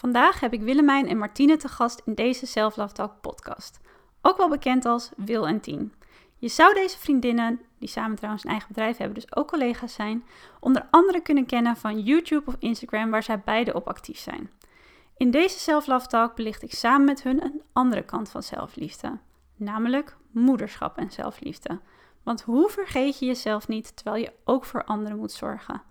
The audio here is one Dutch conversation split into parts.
Vandaag heb ik Willemijn en Martine te gast in deze Self Love Talk podcast. Ook wel bekend als Wil en Tien. Je zou deze vriendinnen, die samen trouwens een eigen bedrijf hebben, dus ook collega's zijn, onder andere kunnen kennen van YouTube of Instagram, waar zij beide op actief zijn. In deze Self Talk belicht ik samen met hun een andere kant van zelfliefde, namelijk moederschap en zelfliefde. Want hoe vergeet je jezelf niet terwijl je ook voor anderen moet zorgen?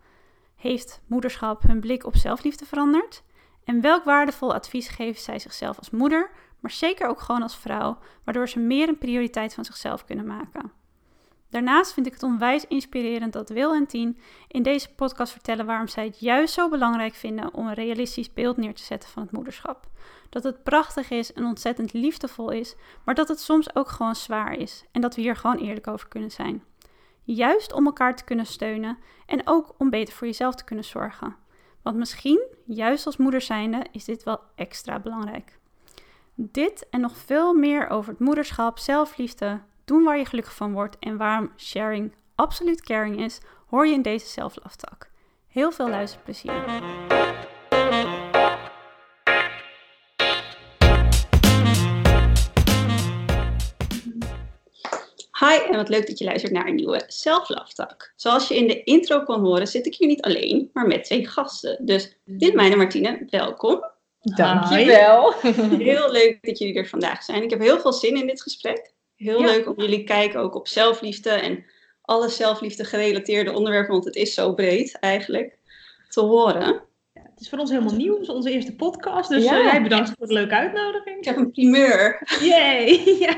Heeft moederschap hun blik op zelfliefde veranderd? En welk waardevol advies geeft zij zichzelf als moeder, maar zeker ook gewoon als vrouw, waardoor ze meer een prioriteit van zichzelf kunnen maken? Daarnaast vind ik het onwijs inspirerend dat Wil en Tien in deze podcast vertellen waarom zij het juist zo belangrijk vinden om een realistisch beeld neer te zetten van het moederschap. Dat het prachtig is en ontzettend liefdevol is, maar dat het soms ook gewoon zwaar is en dat we hier gewoon eerlijk over kunnen zijn. Juist om elkaar te kunnen steunen en ook om beter voor jezelf te kunnen zorgen. Want misschien, juist als moeder zijnde, is dit wel extra belangrijk. Dit en nog veel meer over het moederschap, zelfliefde, doen waar je gelukkig van wordt en waarom sharing absoluut caring is, hoor je in deze zelflaftak. Heel veel luisterplezier. Hi en wat leuk dat je luistert naar een nieuwe Self-Love Zoals je in de intro kon horen zit ik hier niet alleen, maar met twee gasten. Dus Willemijn en Martine, welkom. Dankjewel. Heel leuk dat jullie er vandaag zijn. Ik heb heel veel zin in dit gesprek. Heel leuk om jullie kijken ook op zelfliefde en alle zelfliefde gerelateerde onderwerpen, want het is zo breed eigenlijk, te horen. Het is voor ons helemaal nieuw. Het is onze eerste podcast. Dus ja. jij bedankt voor de leuke uitnodiging. Ik heb een primeur. Yay! ja.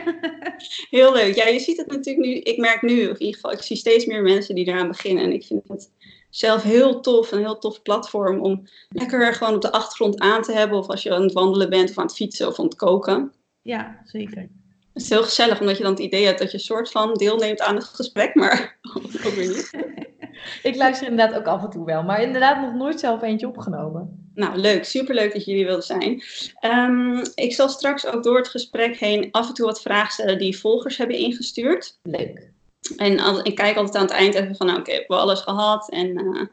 Heel leuk. Ja, je ziet het natuurlijk nu. Ik merk nu, of in ieder geval, ik zie steeds meer mensen die eraan beginnen. En ik vind het zelf heel tof. Een heel tof platform om lekker gewoon op de achtergrond aan te hebben. Of als je aan het wandelen bent of aan het fietsen of aan het koken. Ja, zeker. Het is heel gezellig, omdat je dan het idee hebt dat je een soort van deelneemt aan het gesprek, maar ook weer niet. ik luister inderdaad ook af en toe wel, maar inderdaad nog nooit zelf eentje opgenomen. Nou, leuk. Superleuk dat jullie wilden zijn. Um, ik zal straks ook door het gesprek heen af en toe wat vragen stellen die volgers hebben ingestuurd. Leuk. En ik kijk altijd aan het eind even van, nou, oké, okay, hebben we alles gehad? En uh,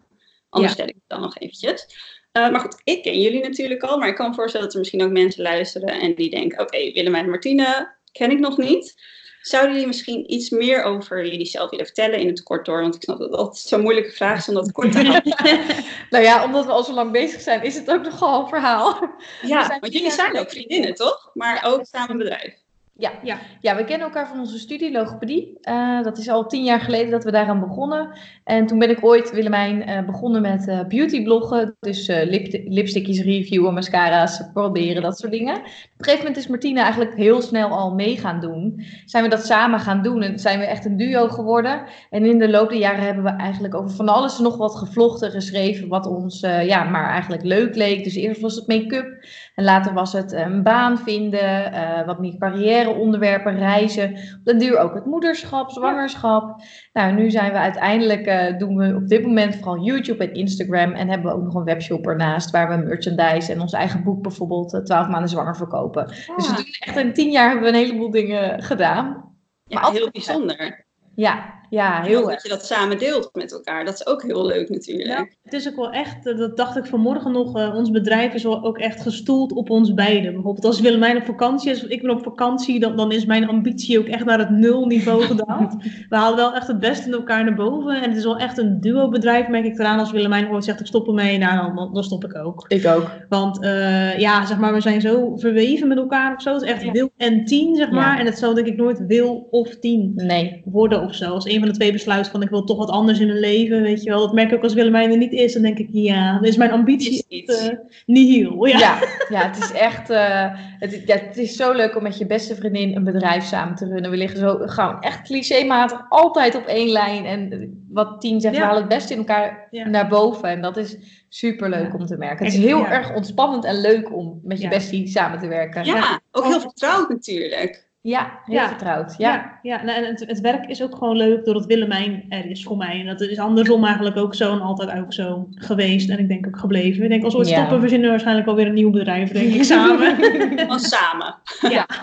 anders ja. stel ik het dan nog eventjes. Uh, maar goed, ik ken jullie natuurlijk al, maar ik kan me voorstellen dat er misschien ook mensen luisteren en die denken, oké, okay, Willem en Martine ken ik nog niet. Zouden jullie misschien iets meer over jullie zelf willen vertellen in het kort door? Want ik snap dat dat zo'n moeilijke vraag is om dat kort te houden. nou ja, omdat we al zo lang bezig zijn, is het ook nogal een verhaal. Ja, want jullie zijn ook vriendinnen, toch? Maar ook samen bedrijf. Ja. Ja. ja, we kennen elkaar van onze studie logopedie. Uh, dat is al tien jaar geleden dat we daaraan begonnen. En toen ben ik ooit, Willemijn, uh, begonnen met uh, beautybloggen. Dus lip lipstickjes reviewen, mascara's proberen, dat soort dingen. Op een gegeven moment is Martina eigenlijk heel snel al mee gaan doen. Zijn we dat samen gaan doen en zijn we echt een duo geworden. En in de loop der jaren hebben we eigenlijk over van alles nog wat gevlochten, geschreven. Wat ons ja, maar eigenlijk leuk leek. Dus eerst was het make-up. En later was het een baan vinden, wat meer carrière onderwerpen, reizen. Op duur ook het moederschap, zwangerschap. Nou, nu zijn we uiteindelijk, uh, doen we op dit moment vooral YouTube en Instagram. En hebben we ook nog een webshop ernaast waar we merchandise en ons eigen boek bijvoorbeeld uh, 12 maanden zwanger verkopen. Dus we doen echt in 10 jaar hebben we een heleboel dingen gedaan. Ja, maar heel bijzonder. Ja, ja, heel Dat je dat samen deelt met elkaar, dat is ook heel leuk natuurlijk. Ja, het is ook wel echt, eh, dat dacht ik vanmorgen nog, uh, ons bedrijf is wel ook echt gestoeld op ons beiden. Bijvoorbeeld als Willemijn op vakantie is, of ik ben op vakantie, dan, dan is mijn ambitie ook echt naar het nulniveau gedaald. We halen wel echt het beste in elkaar naar boven en het is wel echt een duo bedrijf, merk ik eraan. Als Willemijn ooit zegt ik stop ermee, nou dan, dan stop ik ook. Ik ook. Want uh, ja, zeg maar, we zijn zo verweven met elkaar of zo. Het is echt ja. wil en tien, zeg maar. Ja. En het zal denk ik nooit wil of tien nee. worden of zo. Als een een van de twee besluit van ik wil toch wat anders in mijn leven, weet je wel. Dat merk ik ook als Willemijn er niet is, dan denk ik, ja, dan is mijn ambitie Is iets. eh, nihil. Ja. Ja, ja, het is echt. eh, het, ja, het is zo leuk om met je beste vriendin een bedrijf samen te runnen. We liggen zo gewoon echt clichématig altijd op één lijn. En wat Tien zegt, Ja. we halen het beste in elkaar Ja. naar boven. En dat is super leuk Ja. om te merken. Het is heel ja. erg ontspannend en leuk om met je Ja. bestie samen te werken. Ja, ook heel vertrouwd natuurlijk. Ja, heel Ja. vertrouwd. Ja. Ja, ja nou, en het, het werk is ook gewoon leuk doordat Willemijn er is voor mij. En dat is andersom eigenlijk ook zo en altijd ook zo geweest. En ik denk ook gebleven. Ik denk als we ooit Ja. stoppen, verzinnen we waarschijnlijk alweer een nieuw bedrijf, denk ik, samen. Gewoon samen. Ja.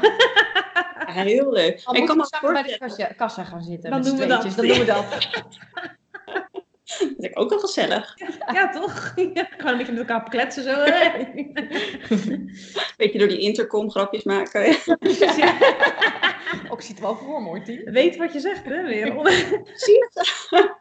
Ja, heel leuk. Dan ik kan samen bij de kassa, kassa gaan zitten. Dan doen we dat. Dan doen we dat. dat is ook wel gezellig. ja, toch? Ja, gewoon een beetje met elkaar kletsen zo. Beetje door die intercom grapjes maken. ja. Ook ziet het wel voor Tien. Weet wat je zegt, hè, weer. Zie je?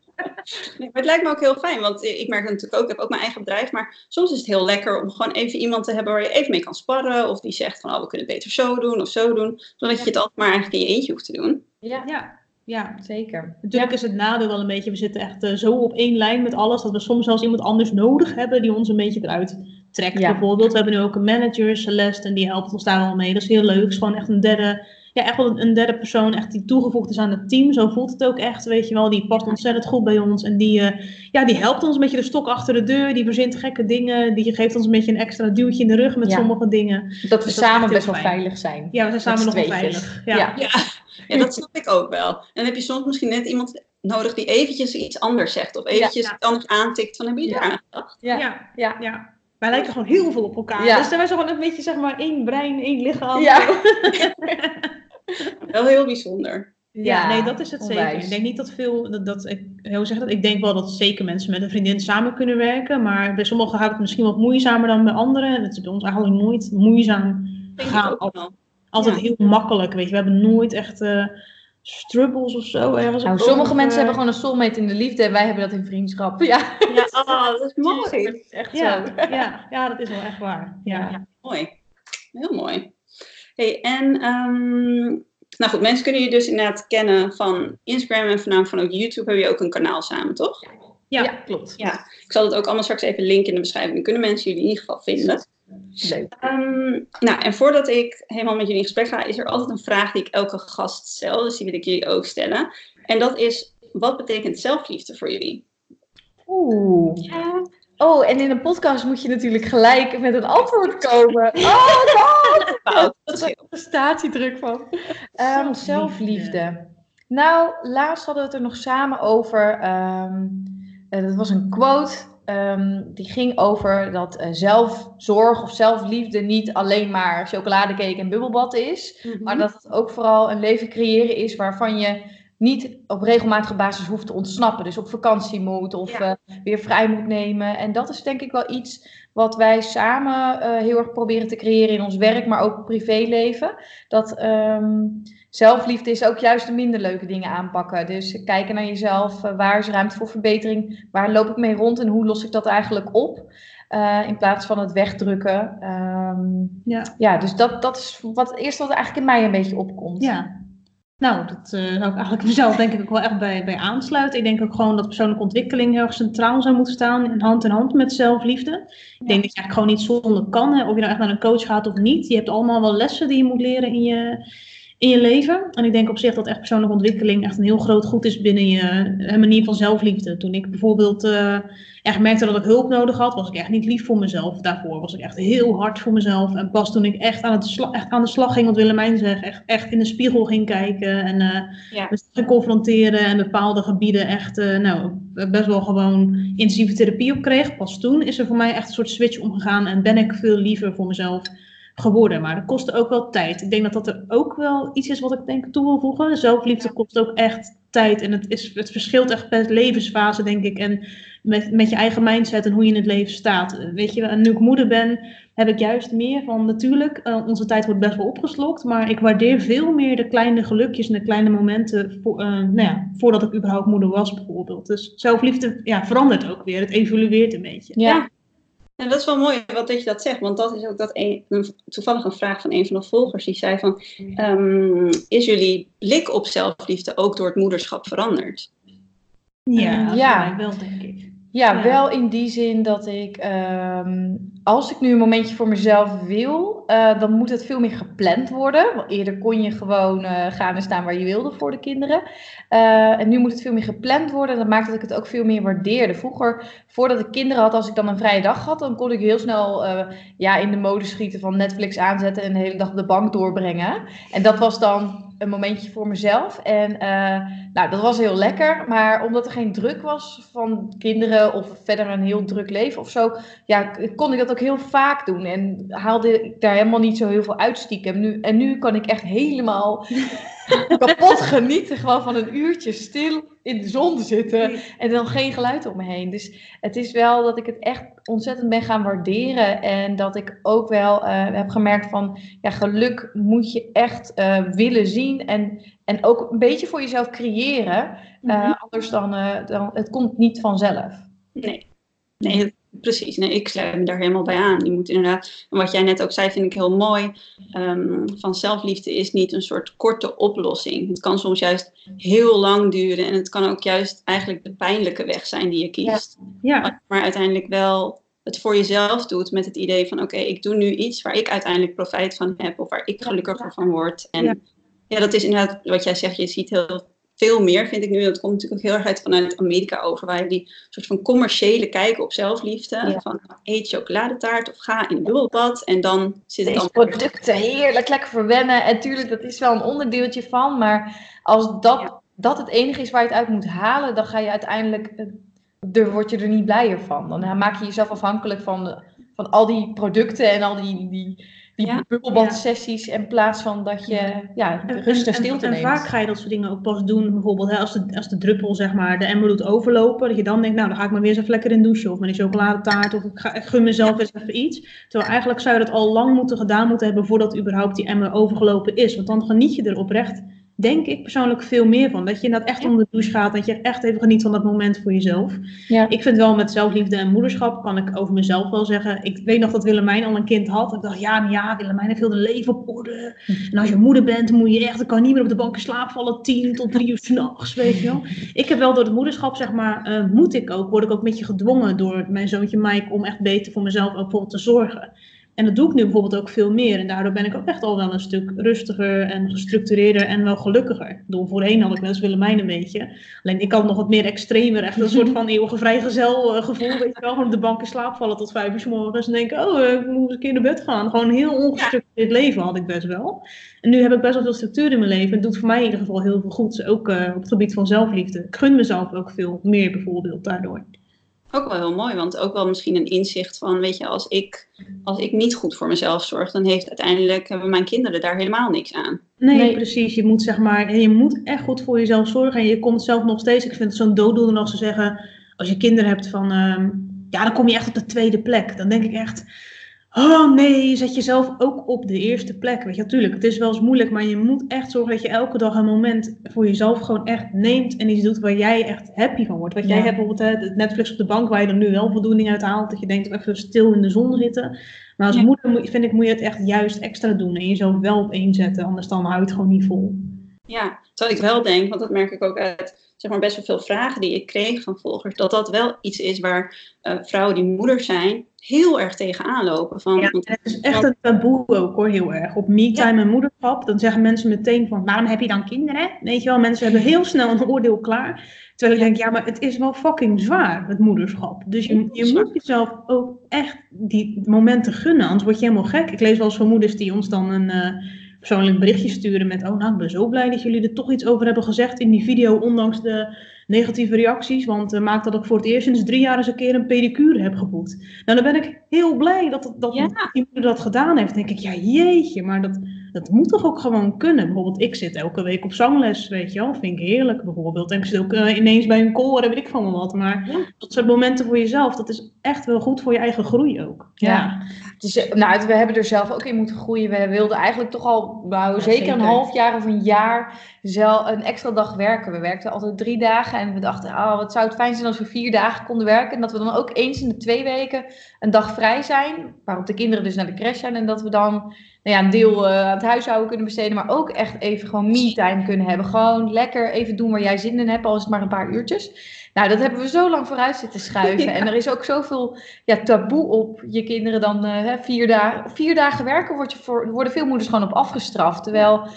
Nee, maar het lijkt me ook heel fijn, want ik merk het natuurlijk ook, ik heb ook mijn eigen bedrijf, maar soms is het heel lekker om gewoon even iemand te hebben waar je even mee kan sparren, of die zegt van, oh, we kunnen het beter zo doen of zo doen, zodat je het altijd maar eigenlijk in je eentje hoeft te doen. Ja, Ja, ja. zeker. Natuurlijk is het nadeel wel een beetje, we zitten echt eh, zo op één lijn met alles, dat we soms zelfs iemand anders nodig hebben die ons een beetje eruit trekt. Ja. Bijvoorbeeld, we hebben nu ook een manager, Celeste, en die helpt ons daar wel mee. Dat is heel leuk. Het is gewoon echt een derde, ja, echt wel een, een derde persoon, echt die toegevoegd is aan het team. Zo voelt het ook echt, weet je wel. Die past ontzettend goed bij ons en die, eh, ja, die helpt ons een beetje de stok achter de deur. Die verzint gekke dingen, die geeft ons een beetje een extra duwtje in de rug met Ja. sommige dingen. Dat we Dus samen best wel fijn. veilig zijn. Ja, we zijn samen nog wel veilig. Ja. Ja. Ja. ja, dat snap ik ook wel. En dan heb je soms misschien net iemand nodig die eventjes iets anders zegt, of eventjes Ja. iets anders aantikt van, heb je daar aan gedacht? Ja. Ja. Ja. Wij lijken gewoon heel veel op elkaar. Ja. Dus wij zijn gewoon een beetje, zeg maar, één brein, één lichaam. Ja. Wel heel bijzonder. Ja, nee, dat is het zeker. Ik denk niet dat veel, dat, dat ik, hoe zeg dat? Ik denk wel dat zeker mensen met een vriendin samen kunnen werken, maar bij sommigen gaat het misschien wat moeizamer dan bij anderen. En het is bij ons eigenlijk nooit moeizaam gegaan. Altijd Ja. heel makkelijk, weet je. We hebben nooit echt eh, struggles of zo. Ergens Nou, sommige over- mensen hebben gewoon een soulmate in de liefde en wij hebben dat in vriendschap. Ja, Ja, oh, dat is mooi. dat is echt Ja, zo. ja, ja, dat is wel echt waar. Ja. Ja. Mooi. Heel mooi. Hey, en ehm, nou goed, mensen kunnen je dus inderdaad kennen van Instagram en voornamelijk van ook YouTube heb je ook een kanaal samen, toch? Ja. Ja, klopt. Ja. Ik zal het ook allemaal straks even linken in de beschrijving. Dan kunnen mensen jullie in ieder geval vinden. Leuk. Ehm, nou, en voordat ik helemaal met jullie in gesprek ga, is er altijd een vraag die ik elke gast stel. Dus die wil ik jullie ook stellen. En dat is, wat betekent zelfliefde voor jullie? Oeh. Oh, en in een podcast moet je natuurlijk gelijk met een antwoord komen. Oh! Fout, Dat is een prestatiedruk van. Zelfliefde. zelfliefde. Nou, laatst hadden we het er nog samen over. ehm, eh, dat was een quote. Ehm, die ging over dat eh, zelfzorg of zelfliefde niet alleen maar chocoladecake en bubbelbad is. Maar dat het ook vooral een leven creëren is waarvan je niet op regelmatige basis hoeft te ontsnappen. Dus op vakantie moet of Ja. eh, weer vrij moet nemen. En dat is denk ik wel iets wat wij samen eh, heel erg proberen te creëren in ons werk, maar ook privéleven. Dat ehm, zelfliefde is ook juist de minder leuke dingen aanpakken. Dus kijken naar jezelf. eh, waar is ruimte voor verbetering? Waar loop ik mee rond en hoe los ik dat eigenlijk op? Eh, in plaats van het wegdrukken. Ehm, Ja. ja, dus dat, dat is wat het eerste wat eigenlijk in mij een beetje opkomt. Ja. Nou, dat eh, zou ik eigenlijk mezelf denk ik ook wel echt bij, bij aansluiten. Ik denk ook gewoon dat persoonlijke ontwikkeling heel erg centraal zou moeten staan, in hand in hand met zelfliefde. Ik denk dat je eigenlijk gewoon niet zonder kan, hè, of je nou echt naar een coach gaat of niet. Je hebt allemaal wel lessen die je moet leren in je, in je leven. En ik denk op zich dat echt persoonlijke ontwikkeling echt een heel groot goed is binnen je eh, manier van zelfliefde. Toen ik bijvoorbeeld eh, echt merkte dat ik hulp nodig had, was ik echt niet lief voor mezelf. Daarvoor was ik echt heel hard voor mezelf. En pas toen ik echt aan, het sla- echt aan de slag ging, wat Willemijn zegt, echt, echt in de spiegel ging kijken en eh Ja. ging confronteren en bepaalde gebieden echt eh, nou, best wel gewoon intensieve therapie op kreeg. Pas toen is er voor mij echt een soort switch omgegaan en ben ik veel liever voor mezelf geworden. Maar dat kostte ook wel tijd. Ik denk dat dat er ook wel iets is wat ik denk toe wil voegen. Zelfliefde kost ook echt tijd. En het, is, het verschilt echt per levensfase, denk ik. En met, met je eigen mindset en hoe je in het leven staat. Weet je, en nu ik moeder ben, heb ik juist meer van natuurlijk, eh, onze tijd wordt best wel opgeslokt. Maar ik waardeer veel meer de kleine gelukjes en de kleine momenten voor, eh, nou ja, voordat ik überhaupt moeder was, bijvoorbeeld. Dus zelfliefde ja, verandert ook weer. Het evolueert een beetje. Ja. En dat is wel mooi wat dat je dat zegt, want dat is ook dat een, toevallig een vraag van een van de volgers die zei van, um, is jullie blik op zelfliefde ook door het moederschap veranderd? Ja, ja. wel denk ik. Ja, wel in die zin dat ik, ehm, als ik nu een momentje voor mezelf wil, uh, dan moet het veel meer gepland worden. Want eerder kon je gewoon uh, gaan en staan waar je wilde voor de kinderen. Uh, en nu moet het veel meer gepland worden. Dat maakt dat ik het ook veel meer waardeerde. Vroeger, voordat ik kinderen had, als ik dan een vrije dag had, dan kon ik heel snel ja, in de mode schieten van Netflix aanzetten en de hele dag op de bank doorbrengen. En dat was dan een momentje voor mezelf. En uh, nou, dat was heel lekker. Maar omdat er geen druk was van kinderen of verder een heel druk leven of zo, ja, kon ik dat ook heel vaak doen. En haalde ik daar helemaal niet zo heel veel uitstiekem. Nu, en nu kan ik echt helemaal kapot genieten gewoon van een uurtje stil in de zon zitten en dan geen geluid om me heen. Dus het is wel dat ik het echt ontzettend ben gaan waarderen en dat ik ook wel uh, heb gemerkt van ja, geluk moet je echt uh, willen zien en, en ook een beetje voor jezelf creëren. Uh, mm-hmm. Anders dan, dan, het komt niet vanzelf. Nee, nee precies. Nee, ik sluit me daar helemaal bij aan. Je moet inderdaad, en wat jij net ook zei, vind ik heel mooi. Um, van zelfliefde is niet een soort korte oplossing. Het kan soms juist heel lang duren. En het kan ook juist eigenlijk de pijnlijke weg zijn die je kiest. Ja. ja. Maar uiteindelijk wel het voor jezelf doet met het idee van oké, ik doe nu iets waar ik uiteindelijk profijt van heb of waar ik gelukkiger van word. En ja. ja, dat is inderdaad wat jij zegt, je ziet heel veel meer, vind ik nu. Dat komt natuurlijk ook heel erg uit vanuit Amerika over. Waar je die soort van commerciële kijken op zelfliefde. Van eet chocoladetaart of ga in een bubbelbad. En dan zit het dan... producten heerlijk, lekker verwennen. En tuurlijk, dat is wel een onderdeeltje van. Maar als dat, dat het enige is waar je het uit moet halen, dan ga je uiteindelijk... Er word je er niet blijer van. Dan maak je jezelf afhankelijk van, van al die producten en al die, die die ja. bubbelbadsessies in plaats van dat je ja, rust en stilte neemt. En vaak ga je dat soort dingen ook pas doen, bijvoorbeeld hè, als, de, als de druppel zeg maar de emmer doet overlopen, dat je dan denkt, nou dan ga ik maar weer eens even lekker in douchen of met een chocoladetaart of ik, ga, ik gun mezelf eens even iets. Terwijl eigenlijk zou je dat al lang moeten gedaan moeten hebben voordat überhaupt die emmer overgelopen is, want dan geniet je er oprecht denk ik persoonlijk veel meer van. Dat je inderdaad echt onder de douche gaat. Dat je echt even geniet van dat moment voor jezelf. Ja. Ik vind wel met zelfliefde en moederschap, kan ik over mezelf wel zeggen. Ik weet nog dat Willemijn al een kind had. Ik dacht, ja, maar ja, Willemijn heeft heel de leven op orde. En als je moeder bent, moet je echt, dan kan niet meer op de bank in slaap vallen. Tien tot drie uur s'nachts, weet je wel. Ik heb wel door het moederschap, zeg maar, uh, moet ik ook, word ik ook een beetje gedwongen door mijn zoontje Mike om echt beter voor mezelf ook bijvoorbeeld te zorgen. En dat doe ik nu bijvoorbeeld ook veel meer. En daardoor ben ik ook echt al wel een stuk rustiger en gestructureerder en wel gelukkiger. Door voorheen had ik wel eens Willemijn een beetje. Alleen ik had nog wat meer extremer. Echt een soort van eeuwige vrijgezel uh, gevoel. Weet je wel, gewoon op de bank in slaap vallen tot vijf uur s morgens. En denken, oh, ik moet eens een keer naar bed gaan. Gewoon een heel ongestructureerd leven had ik best wel. En nu heb ik best wel veel structuur in mijn leven. Het doet voor mij in ieder geval heel veel goed. Ook uh, op het gebied van zelfliefde. Ik gun mezelf ook veel meer bijvoorbeeld daardoor ook wel heel mooi, want ook wel misschien een inzicht van, weet je, als ik, als ik niet goed voor mezelf zorg, dan heeft uiteindelijk hebben mijn kinderen daar helemaal niks aan. Nee, precies. Je moet zeg maar, je moet echt goed voor jezelf zorgen en je komt zelf nog steeds, ik vind het zo'n dooddoener als ze zeggen, als je kinderen hebt van, uh, ja, dan kom je echt op de tweede plek. Dan denk ik echt, Oh nee, zet jezelf ook op de eerste plek. Weet je, natuurlijk, het is wel eens moeilijk, maar je moet echt zorgen dat je elke dag een moment voor jezelf gewoon echt neemt en iets doet waar jij echt happy van wordt. Wat jij hebt bijvoorbeeld hè, Netflix op de bank waar je er nu wel voldoening uit haalt, dat je denkt even stil in de zon zitten. Maar als moeder vind ik, moet je het echt juist extra doen en jezelf wel op één zetten, anders dan houdt het gewoon niet vol. Ja, terwijl ik wel denk, want dat merk ik ook uit zeg maar, best wel veel vragen die ik kreeg van volgers, dat dat wel iets is waar uh, vrouwen die moeder zijn heel erg tegenaan lopen. Van, ja, het is echt een taboe ook hoor, heel erg. Op me-time en moederschap, dan zeggen mensen meteen van, waarom heb je dan kinderen? Weet je wel, mensen hebben heel snel een oordeel klaar. Terwijl ik denk, ja, maar het is wel fucking zwaar, het moederschap. Dus je, je moet jezelf ook echt die momenten gunnen, anders word je helemaal gek. Ik lees wel eens van moeders die ons dan een... Uh, persoonlijk berichtje sturen met, oh nou, ik ben zo blij dat jullie er toch iets over hebben gezegd in die video, ondanks de negatieve reacties. Want uh, maakt dat ik voor het eerst sinds drie jaar eens een keer een pedicure heb geboekt. Nou, dan ben ik heel blij dat, dat ja. iemand dat gedaan heeft. Dan denk ik, ja jeetje, maar dat, dat moet toch ook gewoon kunnen. Bijvoorbeeld, ik zit elke week op zangles, weet je wel. Vind ik heerlijk, bijvoorbeeld. En ik zit ook uh, ineens bij een koor en weet ik van wat. Maar dat soort momenten voor jezelf, dat is echt wel goed voor je eigen groei ook. Ja. Dus, nou, we hebben er zelf ook in moeten groeien. We wilden eigenlijk toch al, nou, zeker, zeker, een half jaar of een jaar zel, een extra dag werken. We werkten altijd drie dagen en we dachten, oh, wat zou het fijn zijn als we vier dagen konden werken. En dat we dan ook eens in de twee weken een dag vrij zijn, waarop de kinderen dus naar de crash zijn. En dat we dan nou ja, een deel uh, aan het huishouden kunnen besteden, maar ook echt even gewoon me-time kunnen hebben. Gewoon lekker even doen waar jij zin in hebt, al is het maar een paar uurtjes. Nou, dat hebben we zo lang vooruit zitten schuiven. En er is ook zoveel ja, taboe op je kinderen dan uh, vier, dagen, vier dagen werken. Word je voor, worden veel moeders gewoon op afgestraft. Terwijl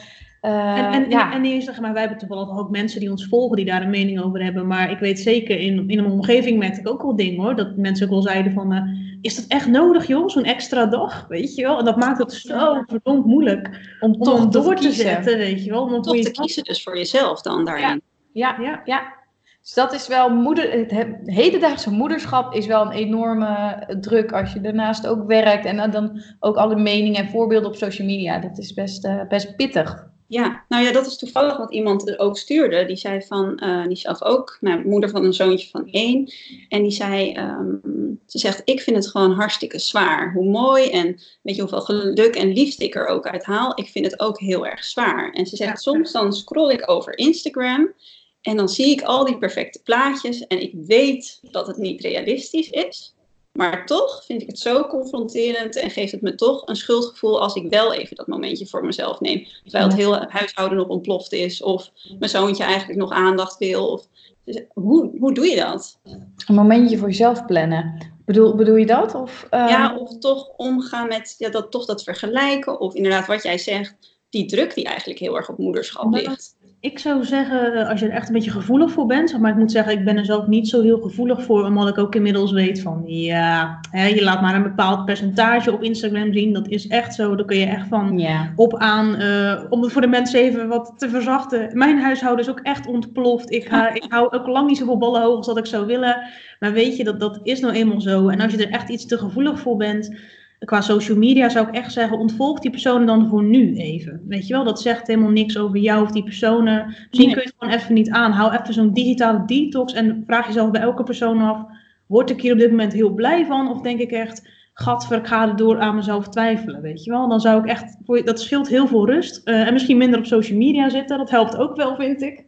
uh, en, en, ja. en, en zeg maar, wij hebben toevallig ook mensen die ons volgen die daar een mening over hebben. Maar ik weet zeker, in, in een omgeving merkte ik ook wel dingen hoor. Dat mensen ook wel zeiden van, uh, is dat echt nodig joh, zo'n extra dag? Weet je wel? En dat maakt het zo verdomd moeilijk om, om toch door te, te zetten, weet je wel. Om toch te kiezen dus voor jezelf dan daarin. Ja, ja, ja. ja. Dus dat is wel moeder, het hedendaagse moederschap is wel een enorme druk als je daarnaast ook werkt en dan ook alle meningen en voorbeelden op social media. Dat is best, uh, best pittig. Ja, nou ja, dat is toevallig wat iemand ook stuurde. Die zei van, uh, die zelf ook, mijn moeder van een zoontje van één. En die zei, um, ze zegt, ik vind het gewoon hartstikke zwaar. Hoe mooi en weet je hoeveel geluk en liefde ik er ook uit haal. Ik vind het ook heel erg zwaar. En ze zegt, soms dan scroll ik over Instagram en dan zie ik al die perfecte plaatjes en ik weet dat het niet realistisch is. Maar toch vind ik het zo confronterend en geeft het me toch een schuldgevoel als ik wel even dat momentje voor mezelf neem. Terwijl het hele huishouden nog ontploft is of mijn zoontje eigenlijk nog aandacht wil. Of, dus hoe, hoe doe je dat? Een momentje voor jezelf plannen. Bedoel, bedoel je dat? Of, uh... Ja, of toch omgaan met ja, dat, toch dat vergelijken. Of inderdaad wat jij zegt, die druk die eigenlijk heel erg op moederschap ligt ik zou zeggen, eh, als je er echt een beetje gevoelig voor bent, maar ik moet zeggen, ik ben er zelf niet zo heel gevoelig voor, omdat ik ook inmiddels weet van, ja, hè, je laat maar een bepaald percentage op Instagram zien, dat is echt zo, daar kun je echt van op aan, uh, om het voor de mensen even wat te verzachten. Mijn huishouden is ook echt ontploft, ik, ga, ik hou ook lang niet zoveel ballen hoog als dat ik zou willen, maar weet je, dat, dat is nou eenmaal zo. En als je er echt iets te gevoelig voor bent, qua social media zou ik echt zeggen, ontvolg die personen dan voor nu even. Weet je wel, dat zegt helemaal niks over jou of die personen. Misschien kun je het gewoon even niet aan. Hou even zo'n digitale detox en vraag jezelf bij elke persoon af, word ik hier op dit moment heel blij van? Of denk ik echt, gadver, ik ga door aan mezelf twijfelen, weet je wel? Dan zou ik echt, dat scheelt heel veel rust. Uh, en misschien minder op social media zitten, dat helpt ook wel, vind ik.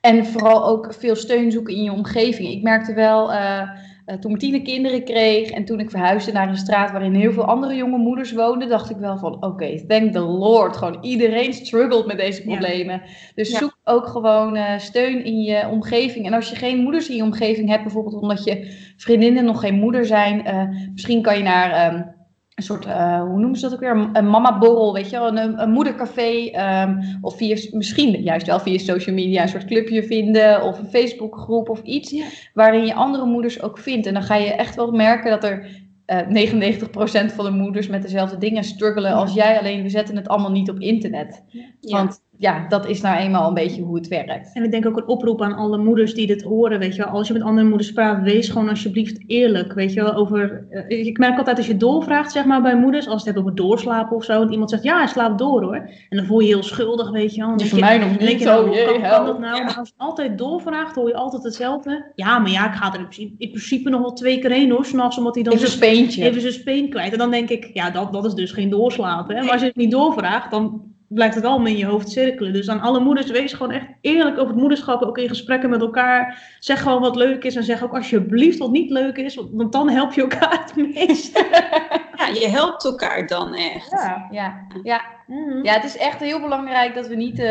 En vooral ook veel steun zoeken in je omgeving. Ik merkte wel... Uh, uh, toen Martine kinderen kreeg en toen ik verhuisde naar een straat waarin heel veel andere jonge moeders woonden, dacht ik wel van oké, okay, thank the Lord. Gewoon iedereen struggelt met deze problemen. Dus zoek ook gewoon uh, steun in je omgeving. En als je geen moeders in je omgeving hebt, bijvoorbeeld omdat je vriendinnen nog geen moeder zijn, uh, misschien kan je naar um, een soort, uh, hoe noemen ze dat ook weer? Een, mama-borrel, weet je wel, een, een moedercafé. Um, of via, misschien juist wel via social media een soort clubje vinden. Of een Facebookgroep of iets. Ja. Waarin je andere moeders ook vindt. En dan ga je echt wel merken dat er uh, 99% van de moeders met dezelfde dingen struggelen als jij. Alleen we zetten het allemaal niet op internet. Ja. Want ja, dat is nou eenmaal een beetje hoe het werkt. En ik denk ook een oproep aan alle moeders die dit horen, weet je wel. Als je met andere moeders praat, wees gewoon alsjeblieft eerlijk, weet je wel. Over, uh, ik merk altijd als je doorvraagt, zeg maar, bij moeders, als het hebt over doorslapen of zo. En iemand zegt, ja, hij slaapt door hoor. En dan voel je je heel schuldig, weet je wel. voor mij nog niet zo, nou, kan, kan dat nou? Ja. Maar als je altijd doorvraagt, hoor je altijd hetzelfde. Ja, maar ja, ik ga er in principe, in principe nog wel twee keer heen hoor, s'nachts, omdat hij dan... Even zijn speentje. Even zijn speen kwijt. En dan denk ik, ja, dat, dat is dus geen doorslapen. Hè? Maar als je het niet doorvraagt, dan blijft het wel in je hoofd cirkelen. Dus aan alle moeders, wees gewoon echt eerlijk over het moederschap. Ook in gesprekken met elkaar. Zeg gewoon wat leuk is. En zeg ook alsjeblieft wat niet leuk is. Want dan help je elkaar het meest. ja, je helpt elkaar dan echt. Ja, ja, ja. Mm-hmm. ja het is echt heel belangrijk dat we niet uh,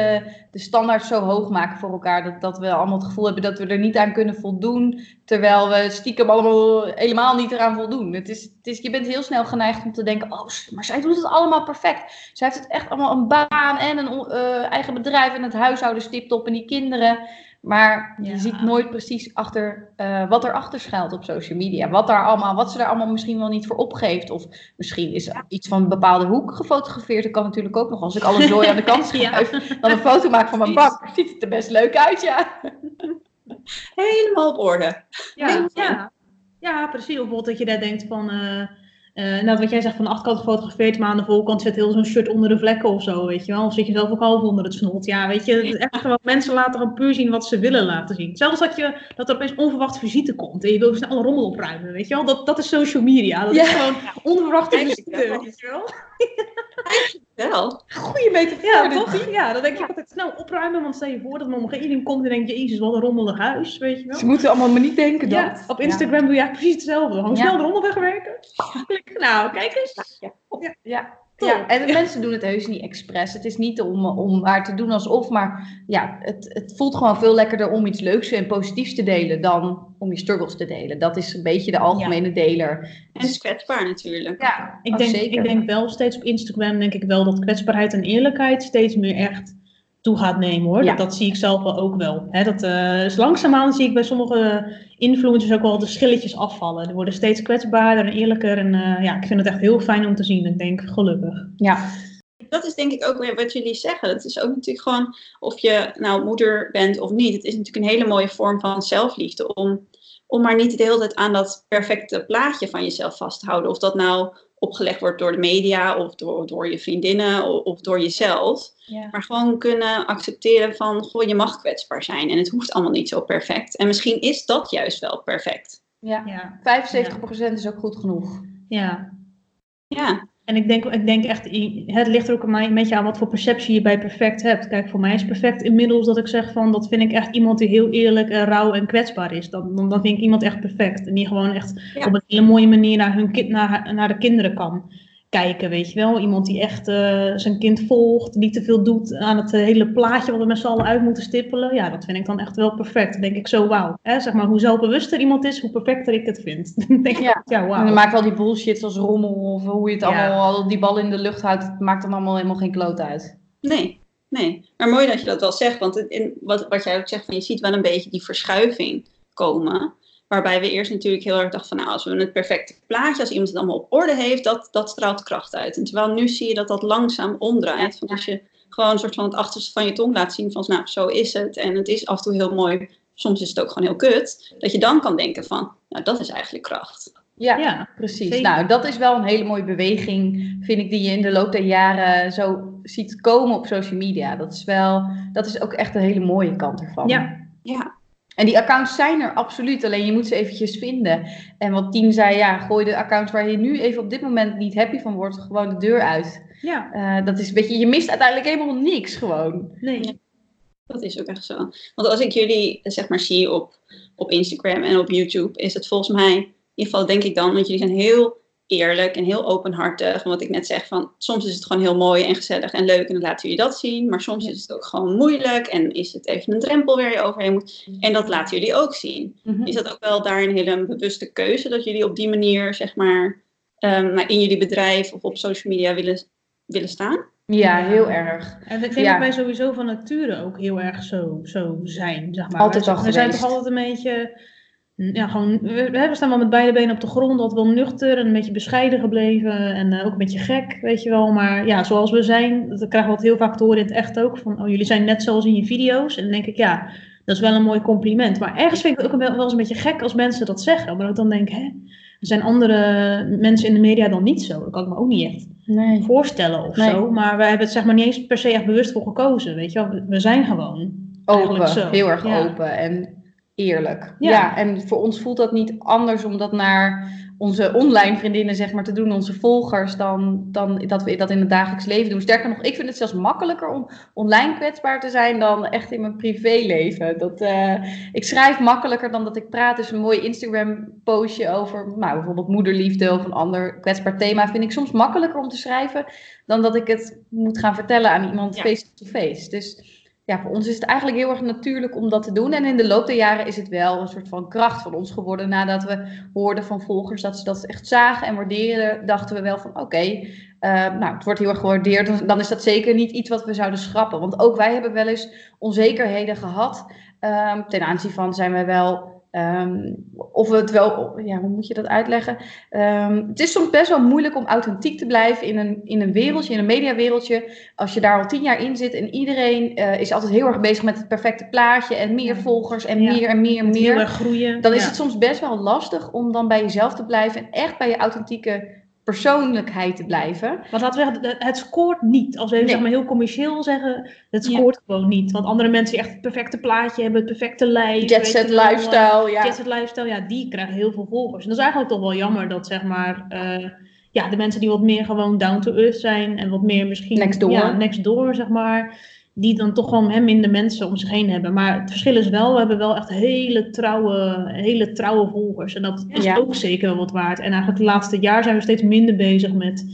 de standaard zo hoog maken voor elkaar. Dat, dat we allemaal het gevoel hebben dat we er niet aan kunnen voldoen. Terwijl we stiekem allemaal helemaal niet eraan voldoen. Het is, het is, je bent heel snel geneigd om te denken: oh, maar zij doet het allemaal perfect. Zij heeft het echt allemaal een baan en een uh, eigen bedrijf en het huishouden stipt op en die kinderen. Maar je ziet nooit precies achter uh, wat erachter schuilt op social media. Wat, daar allemaal, wat ze daar allemaal misschien wel niet voor opgeeft. Of misschien is er iets van een bepaalde hoek gefotografeerd. Dat kan natuurlijk ook nog. Als ik alle zooi aan de kant schuif, ja. dan een foto maak van mijn bak. Ziet het er best leuk uit, ja. Helemaal op orde. Ja, ja. ja precies. Of bijvoorbeeld dat je daar denkt van... Uh, uh, nou, wat jij zegt van de achterkant gefotografeerd, maar aan de voorkant zit heel zo'n shirt onder de vlekken of zo, weet je wel. Of zit je zelf ook half onder het snot. Ja, weet je, het is echt gewoon mensen laten gewoon puur zien wat ze willen laten zien. Zelfs dat, je, dat er opeens onverwacht visite komt en je wil snel alle rommel opruimen, weet je wel. Dat, dat is social media. Dat ja. is gewoon onverwachte visite, weet je wel. Wel. Goeie metafoor. Ja, toch? Ja, dan denk ik altijd snel opruimen. Want stel je voor dat mijn omgeving komt en denkt, jezus, wat een rommelig huis, weet je wel. Ze moeten allemaal maar niet denken dat. Ja, op Instagram doe je eigenlijk precies hetzelfde. Gewoon Ja. snel de rommel wegwerken. Nou, kijk eens. Ja. Top. Ja, en de mensen doen het heus niet expres. Het is niet om, om maar te doen alsof, maar ja, het, het voelt gewoon veel lekkerder om iets leuks en positiefs te delen dan om je struggles te delen. Dat is een beetje de algemene deler. En het is kwetsbaar natuurlijk. Ja, Ik denk, zeker. ik denk wel steeds op Instagram, denk ik wel dat kwetsbaarheid en eerlijkheid steeds meer echt toe gaat nemen hoor. Ja. Dat, dat zie ik zelf wel ook wel. Hè, dat, eh, dus langzaamaan zie ik bij sommige influencers ook wel de schilletjes afvallen. Die worden steeds kwetsbaarder en eerlijker. En eh, ja, ik vind het echt heel fijn om te zien. Ik denk, gelukkig. Ja, Dat is denk ik ook weer wat jullie zeggen. Het is ook natuurlijk gewoon of je nou moeder bent of niet. Het is natuurlijk een hele mooie vorm van zelfliefde om, om maar niet de hele tijd aan dat perfecte plaatje van jezelf vast te houden. Of dat nou opgelegd wordt door de media of door, door je vriendinnen of, of door jezelf. ja. Maar gewoon kunnen accepteren van, goh, je mag kwetsbaar zijn en het hoeft allemaal niet zo perfect. En misschien is dat juist wel perfect. ja. Ja. 75% is ook goed genoeg. ja. Ja, En ik denk, ik denk echt, het ligt er ook een beetje aan wat voor perceptie je bij perfect hebt. Kijk, voor mij is perfect inmiddels dat ik zeg van, dat vind ik echt iemand die heel eerlijk en rauw en kwetsbaar is. Dan, dan, dan vind ik iemand echt perfect. En die gewoon echt Ja. op een hele mooie manier naar, hun kind, naar, naar de kinderen kan kijken, weet je wel. Iemand die echt eh, zijn kind volgt, niet te veel doet aan het eh, hele plaatje wat we met z'n allen uit moeten stippelen. Ja, dat vind ik dan echt wel perfect. Dan denk ik zo, wauw. Hè, Zeg maar, hoe zelfbewuster iemand is, hoe perfecter ik het vind. dan denk ik, Ja. ja, En wauw. dan maakt wel die bullshit als rommel of hoe je het Ja. allemaal, al die bal in de lucht houdt, het maakt dan allemaal helemaal geen kloot uit. nee, nee. Maar mooi dat je dat wel zegt, want in, wat, wat jij ook zegt, van, je ziet wel een beetje die verschuiving komen. Waarbij we eerst natuurlijk heel erg dachten van, nou, als we het perfecte plaatje, als iemand het allemaal op orde heeft, dat, dat straalt kracht uit. En terwijl nu zie je dat dat langzaam omdraait. Van als je gewoon een soort van het achterste van je tong laat zien van, nou, zo is het. En het is af en toe heel mooi, soms is het ook gewoon heel kut. Dat je dan kan denken van, nou, dat is eigenlijk kracht. Ja, Ja, precies. zeker. Nou, dat is wel een hele mooie beweging, vind ik, die je in de loop der jaren zo ziet komen op social media. Dat is wel, dat is ook echt een hele mooie kant ervan. Ja. Ja, En die accounts zijn er absoluut, alleen je moet ze eventjes vinden. En wat Tien zei, ja, gooi de accounts waar je nu even op dit moment niet happy van wordt, gewoon de deur uit. ja. Eh, dat is, weet je, je mist uiteindelijk helemaal niks gewoon. Nee. Dat is ook echt zo. Want als ik jullie zeg maar zie op, op Instagram en op YouTube, is het volgens mij, in ieder geval denk ik dan, want jullie zijn heel eerlijk en heel openhartig. En wat ik net zeg, van soms is het gewoon heel mooi en gezellig en leuk en dan laten jullie dat zien. Maar soms is het ook gewoon moeilijk en is het even een drempel waar je overheen moet. En dat laten jullie ook zien. Is dat ook wel daar een hele bewuste keuze, dat jullie op die manier, zeg maar, ehm, nou, in jullie bedrijf of op social media willen, willen staan? Ja, heel erg. En ik denk Ja. dat wij sowieso van nature ook heel erg zo, zo zijn, zeg maar. Altijd al we zijn toch altijd een beetje, ja, gewoon, we, we staan wel met beide benen op de grond, altijd wel nuchter en een beetje bescheiden gebleven en eh, ook een beetje gek, weet je wel. Maar ja, zoals we zijn, dat krijgen we het heel vaak te horen in het echt ook, van oh, jullie zijn net zoals in je video's. En dan denk ik, ja, dat is wel een mooi compliment. Maar ergens vind ik het ook wel, wel eens een beetje gek als mensen dat zeggen, maar ik dan denk, hè, er zijn andere mensen in de media dan niet zo. Dat kan ik me ook niet echt Nee. voorstellen of Nee. zo. Maar wij hebben het zeg maar niet eens per se echt bewust voor gekozen. Weet je wel, we, zijn gewoon. Open, heel erg Ja. open en eerlijk. Ja. Ja. en voor ons voelt dat niet anders om dat naar onze online vriendinnen zeg maar te doen, onze volgers, dan, dan dat we dat in het dagelijks leven doen. Sterker nog, ik vind het zelfs makkelijker om online kwetsbaar te zijn dan echt in mijn privéleven. Dat, eh, ik schrijf makkelijker dan dat ik praat. Dus een mooi Instagram postje over nou, bijvoorbeeld moederliefde of een ander kwetsbaar thema vind ik soms makkelijker om te schrijven dan dat ik het moet gaan vertellen aan iemand Ja. face-to-face. Dus ja, voor ons is het eigenlijk heel erg natuurlijk om dat te doen. En in de loop der jaren is het wel een soort van kracht van ons geworden. Nadat we hoorden van volgers dat ze dat echt zagen en waardeerden, dachten we wel van oké, eh, nou het wordt heel erg gewaardeerd. Dan- is dat zeker niet iets wat we zouden schrappen. Want ook wij hebben wel eens onzekerheden gehad. Ehm, ten aanzien van zijn wij wel. Ehm, of we het wel, ja, hoe moet je dat uitleggen? Ehm, het is soms best wel moeilijk om authentiek te blijven in een, in een wereldje, in een mediawereldje. Als je daar al tien jaar in zit en iedereen eh, is altijd heel erg bezig met het perfecte plaatje en meer volgers en Ja. meer en meer en meer. groeien. Dan is Ja. het soms best wel lastig om dan bij jezelf te blijven en echt bij je authentieke persoonlijkheid te blijven. Want laten we zeggen, het- scoort niet. Als we even Nee. zeg maar, heel commercieel zeggen, het Ja. scoort gewoon niet. Want andere mensen die echt het perfecte plaatje hebben, het perfecte lijf. Jet weet set je wel, eh, lifestyle, ja. Lifestyle, ja, die krijgen heel veel volgers. En dat is eigenlijk toch wel jammer dat zeg maar, eh, ja, de mensen die wat meer gewoon down to earth zijn en wat meer misschien Next door. Ja, next door, zeg maar. Die dan toch gewoon hè, minder mensen om zich heen hebben. Maar het verschil is wel, we hebben wel echt hele trouwe, hele trouwe volgers. En dat is Ja. ook zeker wel wat waard. En eigenlijk het laatste jaar zijn we steeds minder bezig met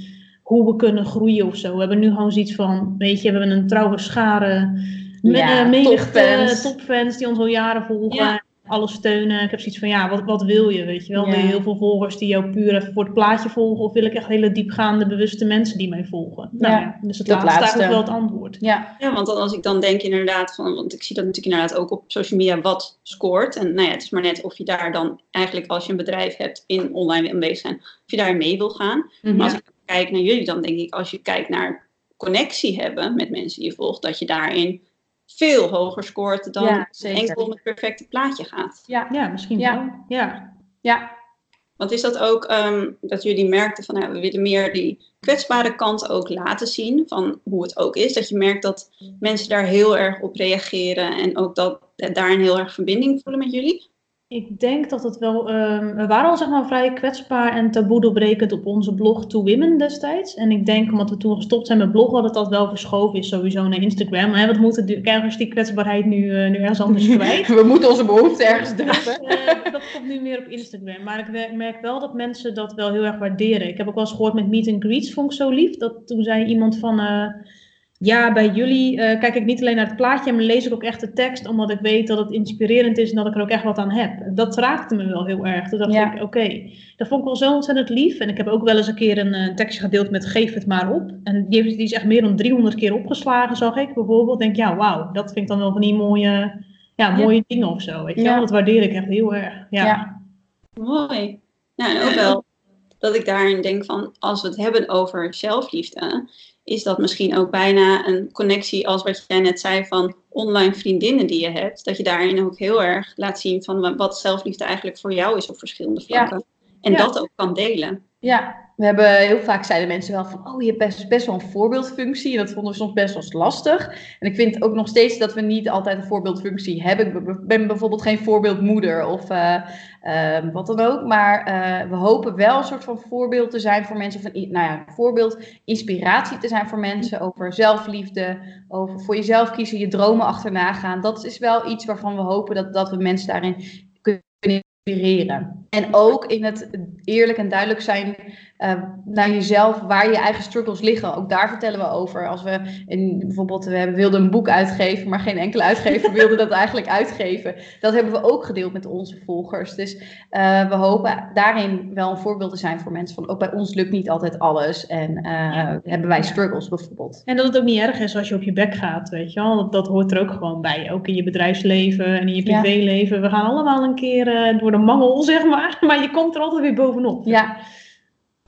hoe we kunnen groeien of zo. We hebben nu gewoon zoiets van, weet je, we hebben een trouwe schare. Ja, topfans. topfans die ons al jaren volgen. Ja. Alles steunen. Ik heb zoiets van, ja, wat, wat wil je, weet je wel? Ja. Wil je heel veel volgers die jou puur even voor het plaatje volgen? Of wil ik echt hele diepgaande, bewuste mensen die mij volgen? Nou Ja, ja, dus het dat laatste is laatste. wel het antwoord. Ja, Ja, want dan als ik dan denk inderdaad van, want ik zie dat natuurlijk inderdaad ook op social media wat scoort. En nou ja, het is maar net of je daar dan eigenlijk als je een bedrijf hebt in online aanwezig zijn, of je daarin mee wil gaan. Mhm. Maar als ik kijk naar jullie, dan denk ik als je kijkt naar connectie hebben met mensen die je volgt, dat je daarin veel hoger scoort dan Ja, enkel om het perfecte plaatje gaat. ja, Ja, misschien Ja. wel. Ja. ja. Want is dat ook ehm, dat jullie merkten van nou, we willen meer die kwetsbare kant ook laten zien van hoe het ook is. Dat je merkt dat mensen daar heel erg op reageren en ook dat daar een heel erg verbinding voelen met jullie. Ik denk dat het wel. ehm, we waren al zeg maar vrij kwetsbaar en taboe doorbrekend op onze blog To Women destijds. En ik denk omdat we toen gestopt zijn met bloggen, dat dat wel verschoven is sowieso naar Instagram. Maar we moeten ergens die kwetsbaarheid nu, eh, nu ergens anders kwijt. We moeten onze behoeften ergens drukken. eh, dat komt nu meer op Instagram. Maar ik merk wel dat mensen dat wel heel erg waarderen. Ik heb ook wel eens gehoord met meet and greets, vond ik zo lief. Dat toen zei iemand van, eh, ja, bij jullie eh, kijk ik niet alleen naar het plaatje, maar lees ik ook echt de tekst, omdat ik weet dat het inspirerend is en dat ik er ook echt wat aan heb. Dat raakte me wel heel erg. Toen dacht Ja. ik, oké, dat vond ik wel zo ontzettend lief. En ik heb ook wel eens een keer een eh, tekstje gedeeld met geef het maar op. En die, heeft, die is echt meer dan 300 keer opgeslagen, zag ik bijvoorbeeld. Denk, ja, wauw, dat vind ik dan wel van die mooie, ja, mooie dingen of zo. Weet je Ja. wel? Dat waardeer ik echt heel erg. Ja. Ja. Mooi. Nou, en ook wel dat ik daarin denk van, als we het hebben over zelfliefde, is dat misschien ook bijna een connectie als wat jij net zei van online vriendinnen die je hebt. Dat je daarin ook heel erg laat zien van wa- wat zelfliefde eigenlijk voor jou is op verschillende Ja. vlakken. En Ja. dat ook kan delen. Ja, we hebben heel vaak zeiden mensen wel van, oh je hebt best, best wel een voorbeeldfunctie. En dat vonden we soms best wel lastig. En ik vind ook nog steeds dat we niet altijd een voorbeeldfunctie hebben. Ik ben- ben bijvoorbeeld geen voorbeeldmoeder of eh, eh, wat dan ook. Maar eh, we hopen wel een soort van voorbeeld te zijn voor mensen. Van, nou ja, voorbeeld, inspiratie te zijn voor mensen over zelfliefde. Over voor jezelf kiezen, je dromen achterna gaan. Dat is wel iets waarvan we hopen dat, dat we mensen daarin kunnen inspireren. En ook in het eerlijk en duidelijk zijn eh, naar jezelf, waar je eigen struggles liggen. Ook daar vertellen we over. Als we in, bijvoorbeeld, we wilden een boek uitgeven, maar geen enkele uitgever wilde dat eigenlijk uitgeven. Dat hebben we ook gedeeld met onze volgers. Dus eh, we hopen daarin wel een voorbeeld te zijn voor mensen. Van ook bij ons lukt niet altijd alles. En eh, hebben wij struggles bijvoorbeeld. En dat het ook niet erg is als je op je bek gaat, weet je wel. Dat, dat hoort er ook gewoon bij. Ook in je bedrijfsleven en in je Ja. privéleven. We gaan allemaal een keer eh, door de mangel, zeg maar. Maar je komt er altijd weer bovenop. Ja,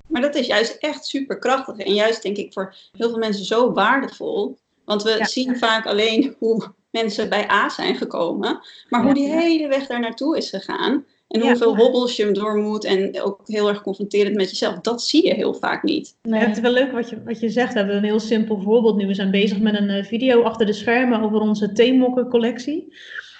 Maar dat is juist echt super krachtig. En juist denk ik voor heel veel mensen zo waardevol. Want we Ja. zien vaak alleen hoe mensen bij A zijn gekomen. Maar hoe die Ja. hele weg daar naartoe is gegaan. En Ja. hoeveel hobbels je hem door moet. En ook heel erg confronterend met jezelf. Dat zie je heel vaak niet. Ja, het is wel leuk wat je, wat je zegt. We hebben een heel simpel voorbeeld nu. We zijn bezig met een eh, video achter de schermen over onze theemokken collectie.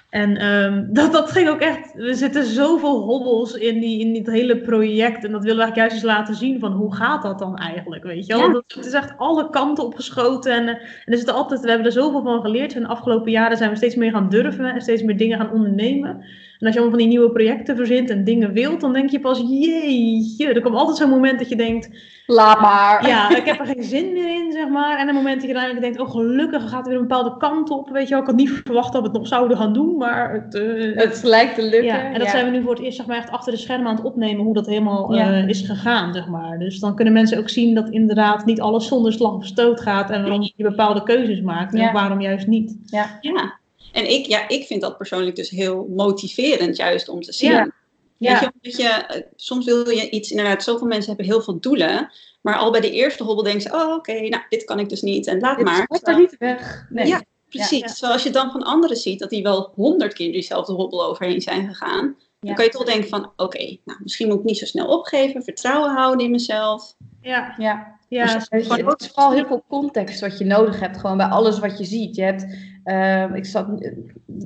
En ehm, dat, dat ging ook echt. Er zitten zoveel hobbels in, die, in dit hele project. En dat willen we eigenlijk juist eens laten zien van hoe gaat dat dan eigenlijk? Weet je wel? Ja. Dat, het is echt alle kanten opgeschoten. En, en er zitten altijd, we hebben er zoveel van geleerd. En de afgelopen jaren zijn we steeds meer gaan durven en steeds meer dingen gaan ondernemen. En als je allemaal van die nieuwe projecten verzint en dingen wilt, dan denk je pas, jeetje. Er komt altijd zo'n moment dat je denkt, laat maar. ja, ik heb er geen zin meer in, zeg maar. En een moment dat je uiteindelijk denkt, oh gelukkig gaat er weer een bepaalde kant op. Weet je wel, ik had niet verwacht dat we het nog zouden gaan doen, maar het... eh, Het lijkt te lukken. ja, en dat ja. zijn we nu voor het eerst zeg maar, echt achter de schermen aan het opnemen hoe dat helemaal Ja. eh, is gegaan, zeg maar. Dus dan kunnen mensen ook zien dat inderdaad niet alles zonder slag of stoot gaat en waarom je bepaalde keuzes maakt en waarom juist niet. Ja. Ja. En ik, ja, ik vind dat persoonlijk dus heel motiverend juist om te zien. Ja. Je, omdat je, eh, soms wil je iets, inderdaad, zoveel mensen hebben heel veel doelen. Maar al bij de eerste hobbel denken ze, oh oké, nou dit kan ik dus niet en laat Dit maar. wordt er niet weg. Nee. Ja, Precies. Ja. Terwijl als je dan van anderen ziet dat die wel honderd keer diezelfde hobbel overheen zijn gegaan. Ja. Dan kan je toch denken van, oké, nou, misschien moet ik niet zo snel opgeven. Vertrouwen houden in mezelf. Ja, Ja. Ja, Dus is- het is vooral heel veel context wat je nodig hebt, gewoon bij alles wat je ziet. Je hebt, ehm, ik zat,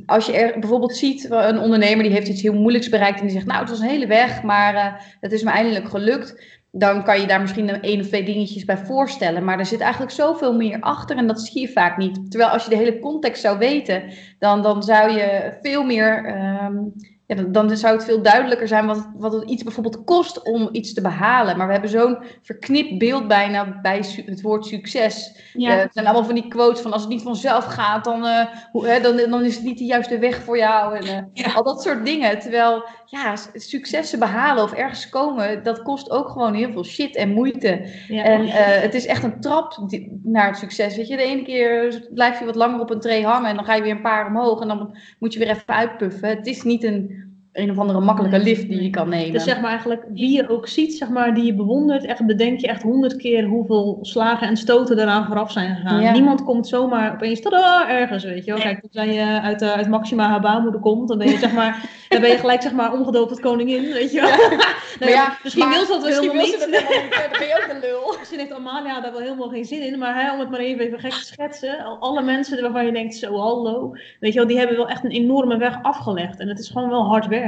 als je er bijvoorbeeld ziet, eh, een ondernemer die heeft iets heel moeilijks bereikt en die zegt, nou het was een hele weg, maar eh, het is me eindelijk gelukt. dan kan je daar misschien een één of twee dingetjes bij voorstellen. Maar er zit eigenlijk zoveel meer achter en dat zie je vaak niet. Terwijl als je de hele context zou weten, dan, dan zou je veel meer. ehm, ja, dan, dan zou het veel duidelijker zijn wat, wat het iets bijvoorbeeld kost om iets te behalen. Maar we hebben zo'n verknipt beeld bijna bij het woord succes. Ja. Eh, het zijn allemaal van die quotes van als het niet vanzelf gaat, dan, eh, hoe, hè, dan, dan is het niet de juiste weg voor jou. En, eh, Ja. Al dat soort dingen. Terwijl ja, successen behalen of ergens komen, dat kost ook gewoon heel veel shit en moeite. Ja. En eh, het is echt een trap naar het succes. Weet je, de ene keer blijf je wat langer op een tree hangen en dan ga je weer een paar omhoog en dan moet je weer even uitpuffen. Het is niet een, een of andere makkelijke lift die je kan nemen. Dus zeg maar eigenlijk, wie je ook ziet, zeg maar, die je bewondert, echt bedenk je echt honderd keer hoeveel slagen en stoten eraan vooraf zijn gegaan. Ja. Niemand komt zomaar opeens, tada, ergens, weet je wel. Kijk, als je uit, eh, uit Maxima haar baarmoeder komt, dan ben je zeg maar, dan ben je gelijk zeg maar omgedoopt tot koningin, weet je wel. Nou ja, misschien wil ze dat wel misschien helemaal niet. Dan ben je ook een lul. Misschien heeft Amalia daar wel helemaal geen zin in, maar hè, om het maar even, even gek te schetsen, al- alle mensen waarvan je denkt, zo hallo, weet je wel, die hebben wel echt een enorme weg afgelegd. En het is gewoon wel hard werken.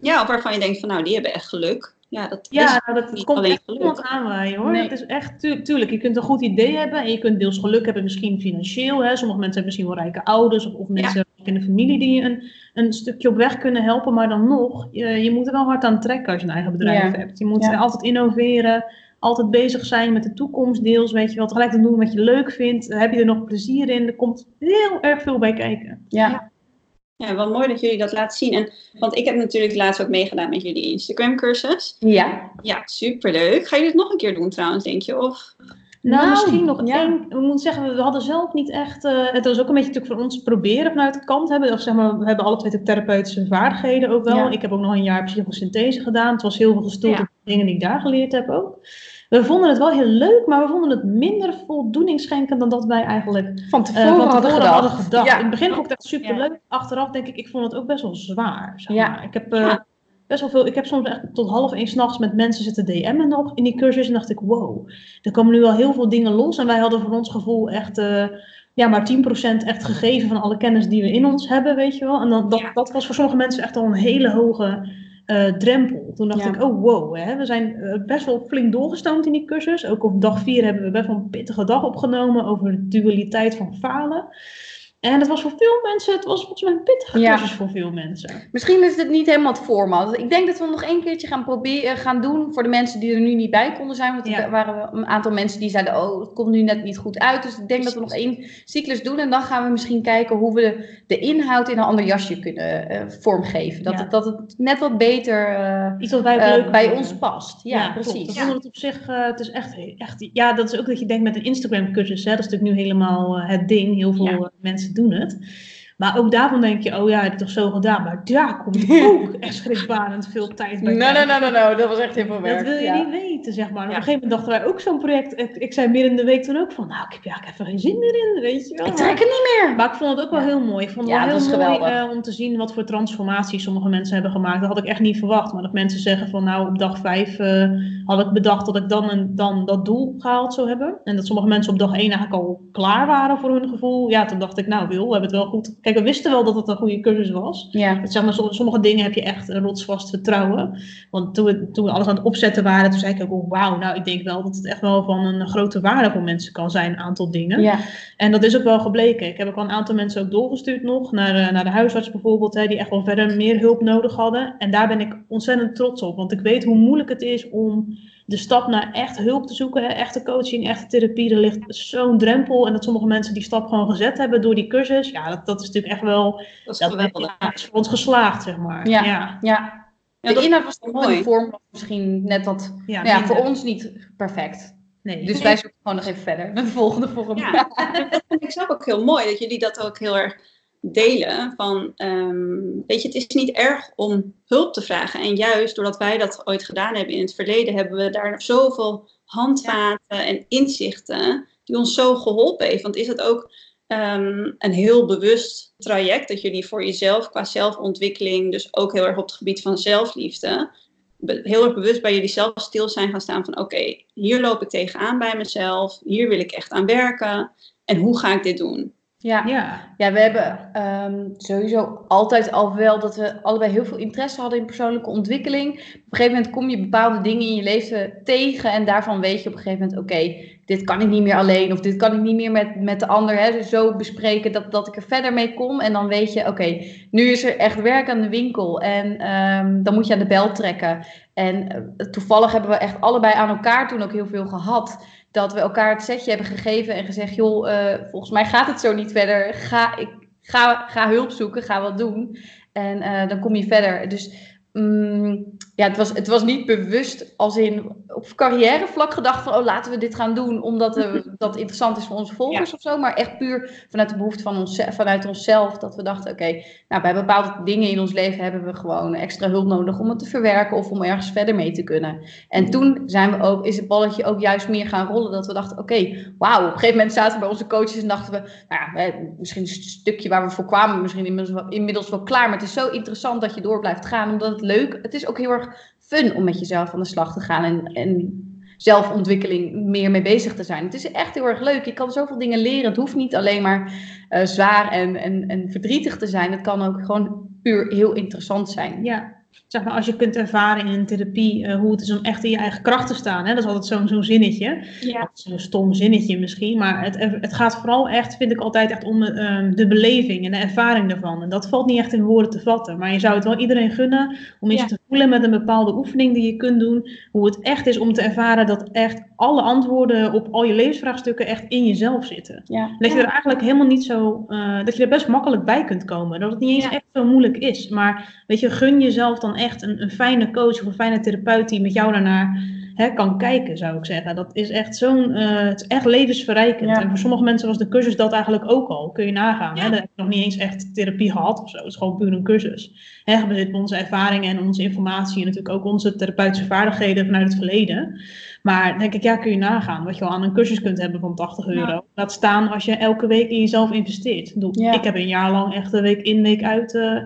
Ja, of waarvan je denkt van nou, die hebben echt geluk. Ja, dat is Ja, nou, dat niet komt alleen echt geluk. aanwaaien hoor. Nee. Het is echt, tu- tuurlijk, je kunt een goed idee hebben en je kunt deels geluk hebben, misschien financieel. Hè. Sommige mensen hebben misschien wel rijke ouders of, of mensen in de familie die je een, een stukje op weg kunnen helpen. Maar dan nog, je, je moet er wel hard aan trekken als je een eigen bedrijf Ja. hebt. Je moet Ja. altijd innoveren, altijd bezig zijn met de toekomst deels, weet je wel. Tegelijkertijd doen wat je leuk vindt. Heb je er nog plezier in? Er komt heel erg veel bij kijken. Ja. Ja, wel mooi dat jullie dat laten zien. En, want ik heb natuurlijk laatst ook meegedaan met jullie Instagram cursus. Ja. Ja, superleuk. Ga je dit nog een keer doen trouwens, denk je? Of... Nou, Nou, misschien nog ja. één. We moeten zeggen, we hadden zelf niet echt. eh, het was ook een beetje natuurlijk voor ons proberen vanuit de kant hebben. Of zeg maar, we hebben alle twee de therapeutische vaardigheden ook wel. Ja. Ik heb ook nog een jaar psychosynthese gedaan. Het was heel veel gestoeld Ja. op dingen die ik daar geleerd heb ook. We vonden het wel heel leuk, maar we vonden het minder voldoening schenken dan dat wij eigenlijk Van eh, tevoren, van hadden tevoren gedacht. hadden gedacht. Ja. In het begin vond ik het echt superleuk. Achteraf denk ik, ik vond het ook best wel zwaar. Zeg Ja. Ik heb eh, best wel veel. Ik heb soms echt tot half één s'nachts met mensen zitten DM'en nog in die cursus. En dacht ik, wow, er komen nu al heel veel dingen los. En wij hadden voor ons gevoel echt. eh, ja, maar 10% echt gegeven van alle kennis die we in ons hebben, weet je wel. En dan, dat, Ja. dat was voor sommige mensen echt al een hele hoge eh, drempel. Toen dacht Ja. ik, oh wow, hè, we zijn eh, best wel flink doorgestoomd in die cursus. Ook op dag 4 hebben we best wel een pittige dag opgenomen over de dualiteit van falen. En het was voor veel mensen, het was volgens mij een pittige Ja. cursus voor veel mensen. Misschien is het niet helemaal het format. Ik denk dat we nog één keertje gaan proberen gaan doen voor de mensen die er nu niet bij konden zijn. Want Ja. er waren een aantal mensen die zeiden, oh, het komt nu net niet goed uit. Dus ik denk dat we nog één cyclus doen. En dan gaan we misschien kijken hoe we de inhoud in een ander jasje kunnen eh, vormgeven. Dat, Ja. het, dat het net wat beter eh, Iets wat wij eh, bij ons past. Ja, precies. Het op zich, eh, het is echt, echt, ja, dat is ook dat je denkt met een Instagram cursus, hè, dat is natuurlijk nu helemaal eh, het ding, heel veel Ja. eh, mensen doen het. Maar ook daarvan denk je, oh ja, heb je toch zo gedaan, maar daar komt ook echt schrikbarend veel tijd bij Nee, nee, nee, nee, dat was echt heel veel werk. Dat wil je ja. niet weten, zeg maar. En Op een gegeven moment dachten wij ook zo'n project. Ik, ik zei midden in de week toen ook van, nou, ik heb ja, ik heb er geen zin meer in, weet je wel. Ik trek het niet meer. Maar ik vond het ook wel heel mooi. Ik vond het wel heel mooi eh, om te zien wat voor transformaties sommige mensen hebben gemaakt. Dat had ik echt niet verwacht. Maar dat mensen zeggen van nou op dag vijf eh, had ik bedacht dat ik dan, en dan dat doel gehaald zou hebben. En dat sommige mensen op dag één eigenlijk al klaar waren voor hun gevoel. Ja, toen dacht ik nou Wil, we hebben het wel goed. Kijk, we wisten wel dat het een goede cursus was. Ja. Dat, zeg maar, som- sommige dingen heb je echt een rotsvast vertrouwen. Want toen we, toen we alles aan het opzetten waren, toen zei ik ook, oh, wauw, nou ik denk wel dat het echt wel van een grote waarde voor mensen kan zijn, een aantal dingen. Ja. En dat is ook wel gebleken. Ik heb ook al een aantal mensen ook doorgestuurd nog, naar, eh, naar de huisarts bijvoorbeeld, hè, die echt wel verder meer hulp nodig hadden. En daar ben ik ontzettend trots op, want ik weet hoe moeilijk het is om de stap naar echt hulp te zoeken, hè, echte coaching, echte therapie. Er ligt zo'n drempel en dat sommige mensen die stap gewoon gezet hebben door die cursus. Ja, dat, dat is natuurlijk echt wel, Dat is dat geweldig. ja, is voor ons geslaagd, zeg maar. Ja. ja. ja. Ja, De dat inhoud was mooi. De vorm was misschien net wat, Ja, voor ons niet perfect. Nee. Dus wij zoeken gewoon nog even verder naar de volgende vorm. Ja, dat vind ik zelf ook heel mooi dat jullie dat ook heel erg delen. Van, ehm, weet je, het is niet erg om hulp te vragen. En juist doordat wij dat ooit gedaan hebben in het verleden, hebben we daar zoveel handvaten en inzichten die ons zo geholpen heeft. Want is het ook ehm, een heel bewust traject dat jullie voor jezelf qua zelfontwikkeling, dus ook heel erg op het gebied van zelfliefde, heel erg bewust bij jullie zelf stil zijn gaan staan van oké, hier loop ik tegenaan bij mezelf, hier wil ik echt aan werken en hoe ga ik dit doen? Ja. Ja. Ja, we hebben ehm, sowieso altijd al wel dat we allebei heel veel interesse hadden in persoonlijke ontwikkeling. Op een gegeven moment kom je bepaalde dingen in je leven tegen en daarvan weet je op een gegeven moment, oké, dit kan ik niet meer alleen of dit kan ik niet meer met, met de ander hè, dus zo bespreken dat, dat ik er verder mee kom. En dan weet je, oké, nu is er echt werk aan de winkel en ehm, dan moet je aan de bel trekken. En eh, toevallig hebben we echt allebei aan elkaar toen ook heel veel gehad dat we elkaar het setje hebben gegeven en gezegd: joh, uh, volgens mij gaat het zo niet verder. Ga, ik, ga, ga hulp zoeken, ga wat doen. En uh, dan kom je verder. Dus um, ja, het was, het was niet bewust als in op carrièrevlak gedacht van oh laten we dit gaan doen omdat dat interessant is voor onze volgers ja. of zo. Maar echt puur vanuit de behoefte van ons, vanuit onszelf dat we dachten oké, okay, nou bij bepaalde dingen in ons leven hebben we gewoon extra hulp nodig om het te verwerken of om ergens verder mee te kunnen. En toen zijn we ook, is het balletje ook juist meer gaan rollen dat we dachten oké, okay, wauw. Op een gegeven moment zaten we bij onze coaches en dachten we, nou ja, misschien een stukje waar we voor kwamen, misschien inmiddels wel, inmiddels wel klaar. Maar het is zo interessant dat je door blijft gaan omdat het leuk, het is ook heel erg fun om met jezelf aan de slag te gaan en, zelfontwikkeling meer mee bezig te zijn. Het is echt heel erg leuk. Je kan zoveel dingen leren. Het hoeft niet alleen maar uh, zwaar en, en, en verdrietig te zijn. Het kan ook gewoon puur heel interessant zijn. Ja, zeg maar, als je kunt ervaren in een therapie uh, hoe het is om echt in je eigen kracht te staan. Hè? Dat is altijd zo'n zo'n zinnetje. Ja. Een stom zinnetje misschien, maar het, het gaat vooral echt, vind ik altijd echt om uh, de beleving en de ervaring daarvan. En dat valt niet echt in woorden te vatten, maar je zou het wel iedereen gunnen om eens Ja. te voelen met een bepaalde oefening die je kunt doen, hoe het echt is om te ervaren dat echt alle antwoorden op al je levensvraagstukken echt in jezelf zitten. Ja. Dat je er eigenlijk helemaal niet zo, eh, dat je er best makkelijk bij kunt komen. Dat het niet eens Ja. echt zo moeilijk is. Maar weet je, gun jezelf dan echt een, een fijne coach of een fijne therapeut die met jou daarnaar hè, kan kijken, zou ik zeggen. Dat is echt zo'n, eh, het is echt levensverrijkend. Ja. En voor sommige mensen was de cursus dat eigenlijk ook al. Kun je nagaan. Hè? Ja. Dat heb ik nog niet eens echt therapie gehad of zo. Het is gewoon puur een cursus. Hè, gebaseerd op onze ervaringen en onze informatie en natuurlijk ook onze therapeutische vaardigheden vanuit het verleden. Maar dan denk ik, ja, kun je nagaan wat je al aan een cursus kunt hebben van 80 euro. Ja. Laat staan als je elke week in jezelf investeert. Ik, bedoel, Ja. ik heb een jaar lang echt een week in, week uit, eh,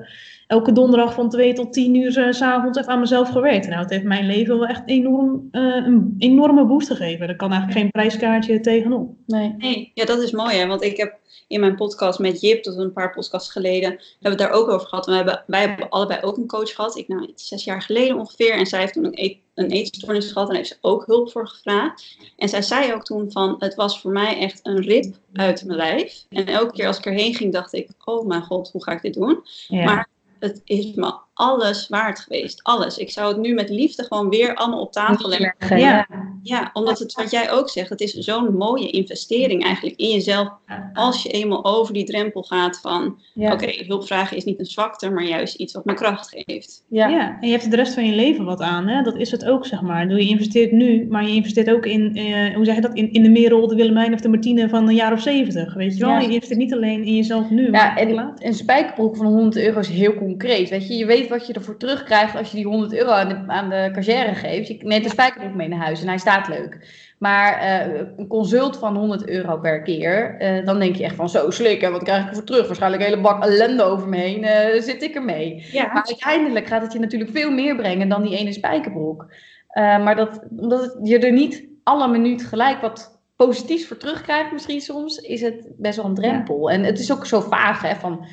elke donderdag van 2 tot 10 uur s s'avonds even aan mezelf gewerkt. Nou, het heeft mijn leven wel echt enorm, eh, een enorme boost gegeven. Daar kan eigenlijk geen prijskaartje tegenop. Nee. Nee, ja, dat is mooi hè. Want ik heb in mijn podcast met Jip, dat was een paar podcasts geleden, hebben we het daar ook over gehad. En we hebben, wij hebben allebei ook een coach gehad. Ik nou iets zes jaar geleden ongeveer. En zij heeft toen een, een eetstoornis gehad en daar heeft ze ook hulp voor gevraagd. En zij zei ook toen van, het was voor mij echt een rip uit mijn lijf. En elke keer als ik erheen ging, dacht ik, oh mijn god, hoe ga ik dit doen? Ja. Maar het is me alles waard geweest. Alles. Ik zou het nu met liefde gewoon weer allemaal op tafel leggen. Ja. Ja. Ja, omdat het, wat jij ook zegt, het is zo'n mooie investering eigenlijk in jezelf. Als je eenmaal over die drempel gaat van, Ja. oké, hulpvragen is niet een zwakte, maar juist iets wat me kracht geeft. Ja. Ja. en je hebt de rest van je leven wat aan. Hè? Dat is het ook, zeg maar. Je investeert nu, maar je investeert ook in, eh, hoe zeg je dat, in, in de Merel, de Willemijn of de Martine van een jaar of zeventig. Weet je wel? Ja. Je investeert niet alleen in jezelf nu, Ja, en een spijkerbroek van 100 euro is heel concreet. Weet je, je weet wat je ervoor terugkrijgt als je die 100 euro aan de, aan de cashier geeft. Je neemt een spijkerbroek mee naar huis en hij staat leuk. Maar eh, een consult van 100 euro per keer, eh, dan denk je echt van zo slikken, wat krijg ik ervoor terug? Waarschijnlijk een hele bak ellende over me heen, eh, zit ik ermee. Ja, Maar uiteindelijk gaat het je natuurlijk veel meer brengen dan die ene spijkerbroek. Maar dat, omdat het, je er niet alle minuut gelijk wat positiefs voor terugkrijgt, misschien soms, is het best wel een drempel. En het is ook zo vaag, hè, van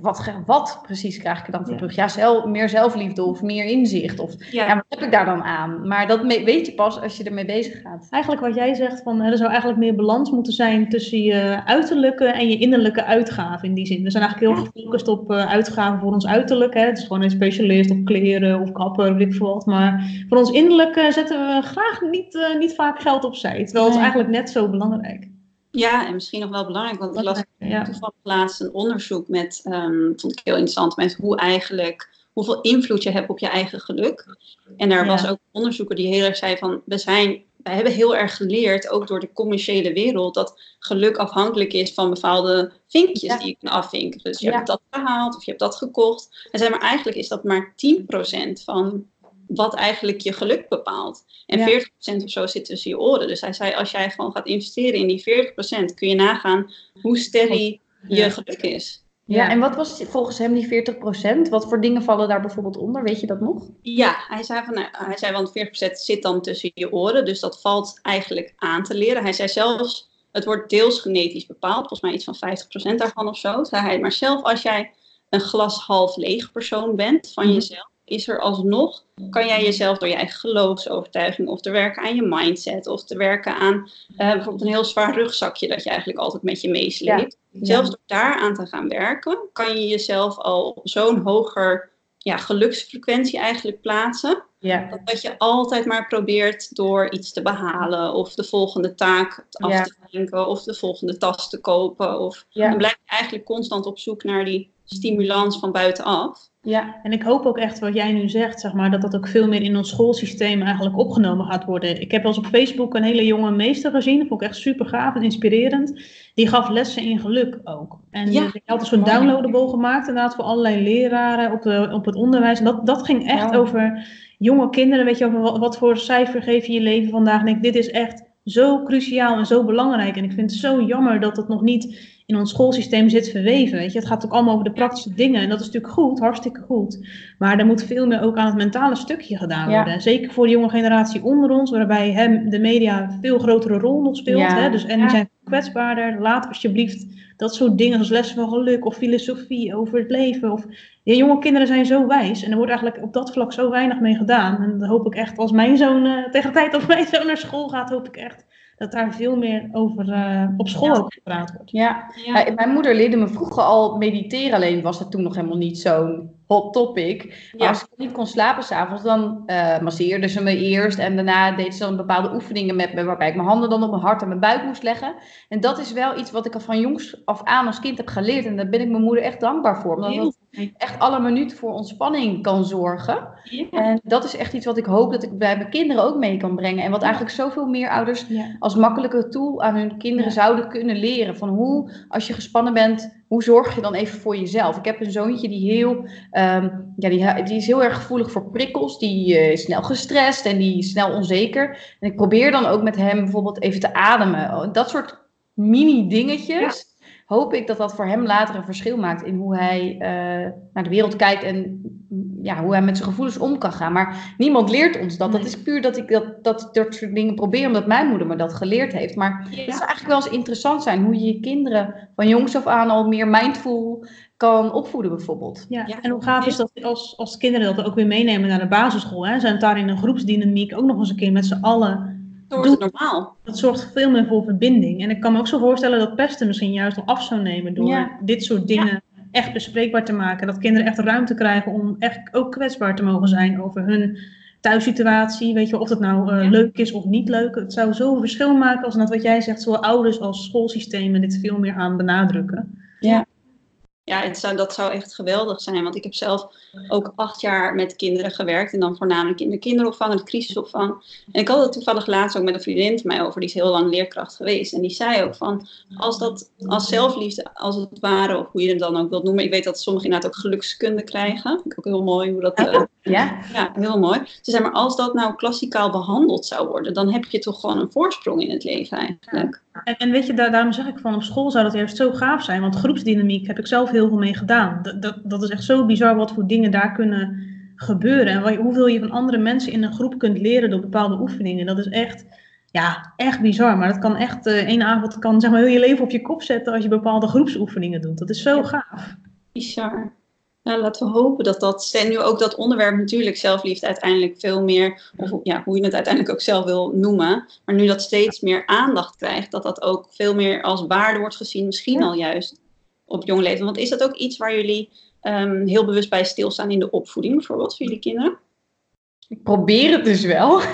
wat, ge- wat precies krijg ik er dan voor Ja. terug? Ja, zelf, meer zelfliefde of meer inzicht. Of ja. ja. wat heb ik daar dan aan? Maar dat weet je pas als je ermee bezig gaat. Eigenlijk wat jij zegt, van, er zou eigenlijk meer balans moeten zijn tussen je uiterlijke en je innerlijke uitgaven in die zin. We zijn eigenlijk heel gefocust op eh, uitgaven voor ons uiterlijk. Hè. Het is gewoon een specialist op kleren of kapper, weet ik veel wat. Maar voor ons innerlijke zetten we graag niet, eh, niet vaak geld opzij. Terwijl het is Nee. eigenlijk net zo belangrijk. ja, en misschien nog wel belangrijk, want ik las Ja. toevallig laatst een onderzoek met, ehm, vond ik heel interessant, met hoe eigenlijk, hoeveel invloed je hebt op je eigen geluk. En daar Ja. was ook een onderzoeker die heel erg zei van, we zijn, wij hebben heel erg geleerd, ook door de commerciële wereld, dat geluk afhankelijk is van bepaalde vinkjes Ja. die je kan afvinken. Dus je hebt dat gehaald of je hebt dat gekocht. En zei maar eigenlijk is dat maar 10% van wat eigenlijk je geluk bepaalt. En Ja. 40% of zo zit tussen je oren. Dus hij zei, als jij gewoon gaat investeren in die 40%, kun je nagaan hoe steady je geluk is. Ja. en wat was volgens hem die 40%? Wat voor dingen vallen daar bijvoorbeeld onder? Weet je dat nog? Ja, hij zei, van, nou, hij zei want 40% zit dan tussen je oren, dus dat valt eigenlijk aan te leren. Hij zei zelfs het wordt deels genetisch bepaald, volgens mij iets van 50% daarvan of zo, zei hij. Maar zelf als jij een glas half leeg persoon bent van Mhm. jezelf, is er alsnog, kan jij jezelf door je eigen geloofsovertuiging of te werken aan je mindset of te werken aan eh, bijvoorbeeld een heel zwaar rugzakje dat je eigenlijk altijd met je meesleept. Zelfs door daaraan te gaan werken, kan je jezelf al op zo'n hoger ja, geluksfrequentie eigenlijk plaatsen. Ja. Dat, dat je altijd maar probeert door iets te behalen of de volgende taak af Ja. te denken of de volgende tas te kopen. Of, Ja. Dan blijf je eigenlijk constant op zoek naar die stimulans van buitenaf. Ja. En ik hoop ook echt wat jij nu zegt, zeg maar, dat dat ook veel meer in ons schoolsysteem eigenlijk opgenomen gaat worden. Ik heb wel eens op Facebook een hele jonge meester gezien, dat vond ik echt super gaaf en inspirerend. Die gaf lessen in geluk ook. En Ja. ja. die had een soort downloadable gemaakt inderdaad voor allerlei leraren op, de, op het onderwijs. En dat, dat ging echt Ja. over jonge kinderen, weet je, over wat, wat voor cijfer geef je je leven vandaag. En ik, dit is echt zo cruciaal en zo belangrijk. En ik vind het zo jammer dat het nog niet in ons schoolsysteem zit verweven. Weet je? Het gaat ook allemaal over de praktische dingen. En dat is natuurlijk goed, hartstikke goed. Maar er moet veel meer ook aan het mentale stukje gedaan worden. En Zeker voor de jonge generatie onder ons, waarbij hem, de media een veel grotere rol nog speelt. Ja. Hè? Dus, en die zijn kwetsbaarder. Laat alsjeblieft dat soort dingen als lessen van geluk of filosofie over het leven. Of, ja, jonge kinderen zijn zo wijs. En er wordt eigenlijk op dat vlak zo weinig mee gedaan. En dan hoop ik echt, als mijn zoon, eh, tegen de tijd dat mijn zoon naar school gaat, hoop ik echt dat daar veel meer over eh, op school Ja. ook gepraat wordt. Ja. Ja, mijn moeder leerde me vroeger al mediteren, alleen was dat toen nog helemaal niet zo'n hot topic. Maar Ja. als ik niet kon slapen s'avonds, dan eh masseerde ze me eerst. En daarna deed ze dan bepaalde oefeningen met me, waarbij ik mijn handen dan op mijn hart en mijn buik moest leggen. En dat is wel iets wat ik al van jongs af aan als kind heb geleerd. En daar ben ik mijn moeder echt dankbaar voor. Omdat dat. Echt alle minuten voor ontspanning kan zorgen. En dat is echt iets wat ik hoop dat ik bij mijn kinderen ook mee kan brengen. En wat eigenlijk zoveel meer ouders als makkelijke tool aan hun kinderen zouden kunnen leren. Van hoe, als je gespannen bent, hoe zorg je dan even voor jezelf? Ik heb een zoontje die heel, ehm, ja, die, die is heel erg gevoelig voor prikkels. Die eh, is snel gestrest en die is snel onzeker. En ik probeer dan ook met hem bijvoorbeeld even te ademen. Oh, Dat soort mini dingetjes. Hoop ik dat dat voor hem later een verschil maakt in hoe hij eh, naar de wereld kijkt en mm, ja, hoe hij met zijn gevoelens om kan gaan. Maar niemand leert ons dat. Dat is puur dat ik dat, dat, dat soort dingen probeer, omdat mijn moeder me dat geleerd heeft. Maar het zou eigenlijk wel eens interessant zijn hoe je je kinderen van jongs af aan al meer mindful kan opvoeden, bijvoorbeeld. Ja, Ja. en hoe gaaf is dat als, als kinderen dat ook weer meenemen naar de basisschool? Hè? Zijn daar in een groepsdynamiek ook nog eens een keer met z'n allen. Dan wordt het normaal. Dat zorgt veel meer voor verbinding. En ik kan me ook zo voorstellen dat pesten misschien juist wel af zou nemen door Ja. dit soort dingen echt bespreekbaar te maken. Dat kinderen echt ruimte krijgen om echt ook kwetsbaar te mogen zijn over hun thuissituatie. Weet je, of het nou eh, Ja. leuk is of niet leuk. Het zou zoveel verschil maken als dat wat jij zegt, zowel ouders als schoolsystemen dit veel meer gaan benadrukken. Ja, het zou, dat zou echt geweldig zijn. Want ik heb zelf ook acht jaar met kinderen gewerkt. En dan voornamelijk in de kinderopvang en de crisisopvang. En ik had het toevallig laatst ook met een vriendin van mij over. Die is heel lang leerkracht geweest. En die zei ook van, als dat als zelfliefde, als het ware, of hoe je het dan ook wilt noemen. Ik weet dat sommigen inderdaad ook gelukskunde krijgen. Vind ik ook heel mooi hoe dat... eh, Ja, ja, heel mooi. Ze zei, maar als dat nou klassikaal behandeld zou worden, dan heb je toch gewoon een voorsprong in het leven eigenlijk. En, en weet je, daar, daarom zeg ik van op school zou dat juist zo gaaf zijn. Want groepsdynamiek heb ik zelf heel veel mee gedaan. Dat, dat, dat is echt zo bizar wat voor dingen daar kunnen gebeuren. En wat hoeveel je van andere mensen in een groep kunt leren door bepaalde oefeningen. Dat is echt, ja, echt bizar. Maar dat kan echt, eh één avond kan zeg maar heel je leven op je kop zetten als je bepaalde groepsoefeningen doet. Dat is zo gaaf. Bizar. Nou, laten we hopen dat dat, en nu ook dat onderwerp natuurlijk zelfliefde uiteindelijk veel meer, of ja, hoe je het uiteindelijk ook zelf wil noemen, maar nu dat steeds meer aandacht krijgt, dat dat ook veel meer als waarde wordt gezien, misschien al juist op jong leven. Want is dat ook iets waar jullie ehm, heel bewust bij stilstaan in de opvoeding, bijvoorbeeld, voor jullie kinderen? Ik probeer het dus wel.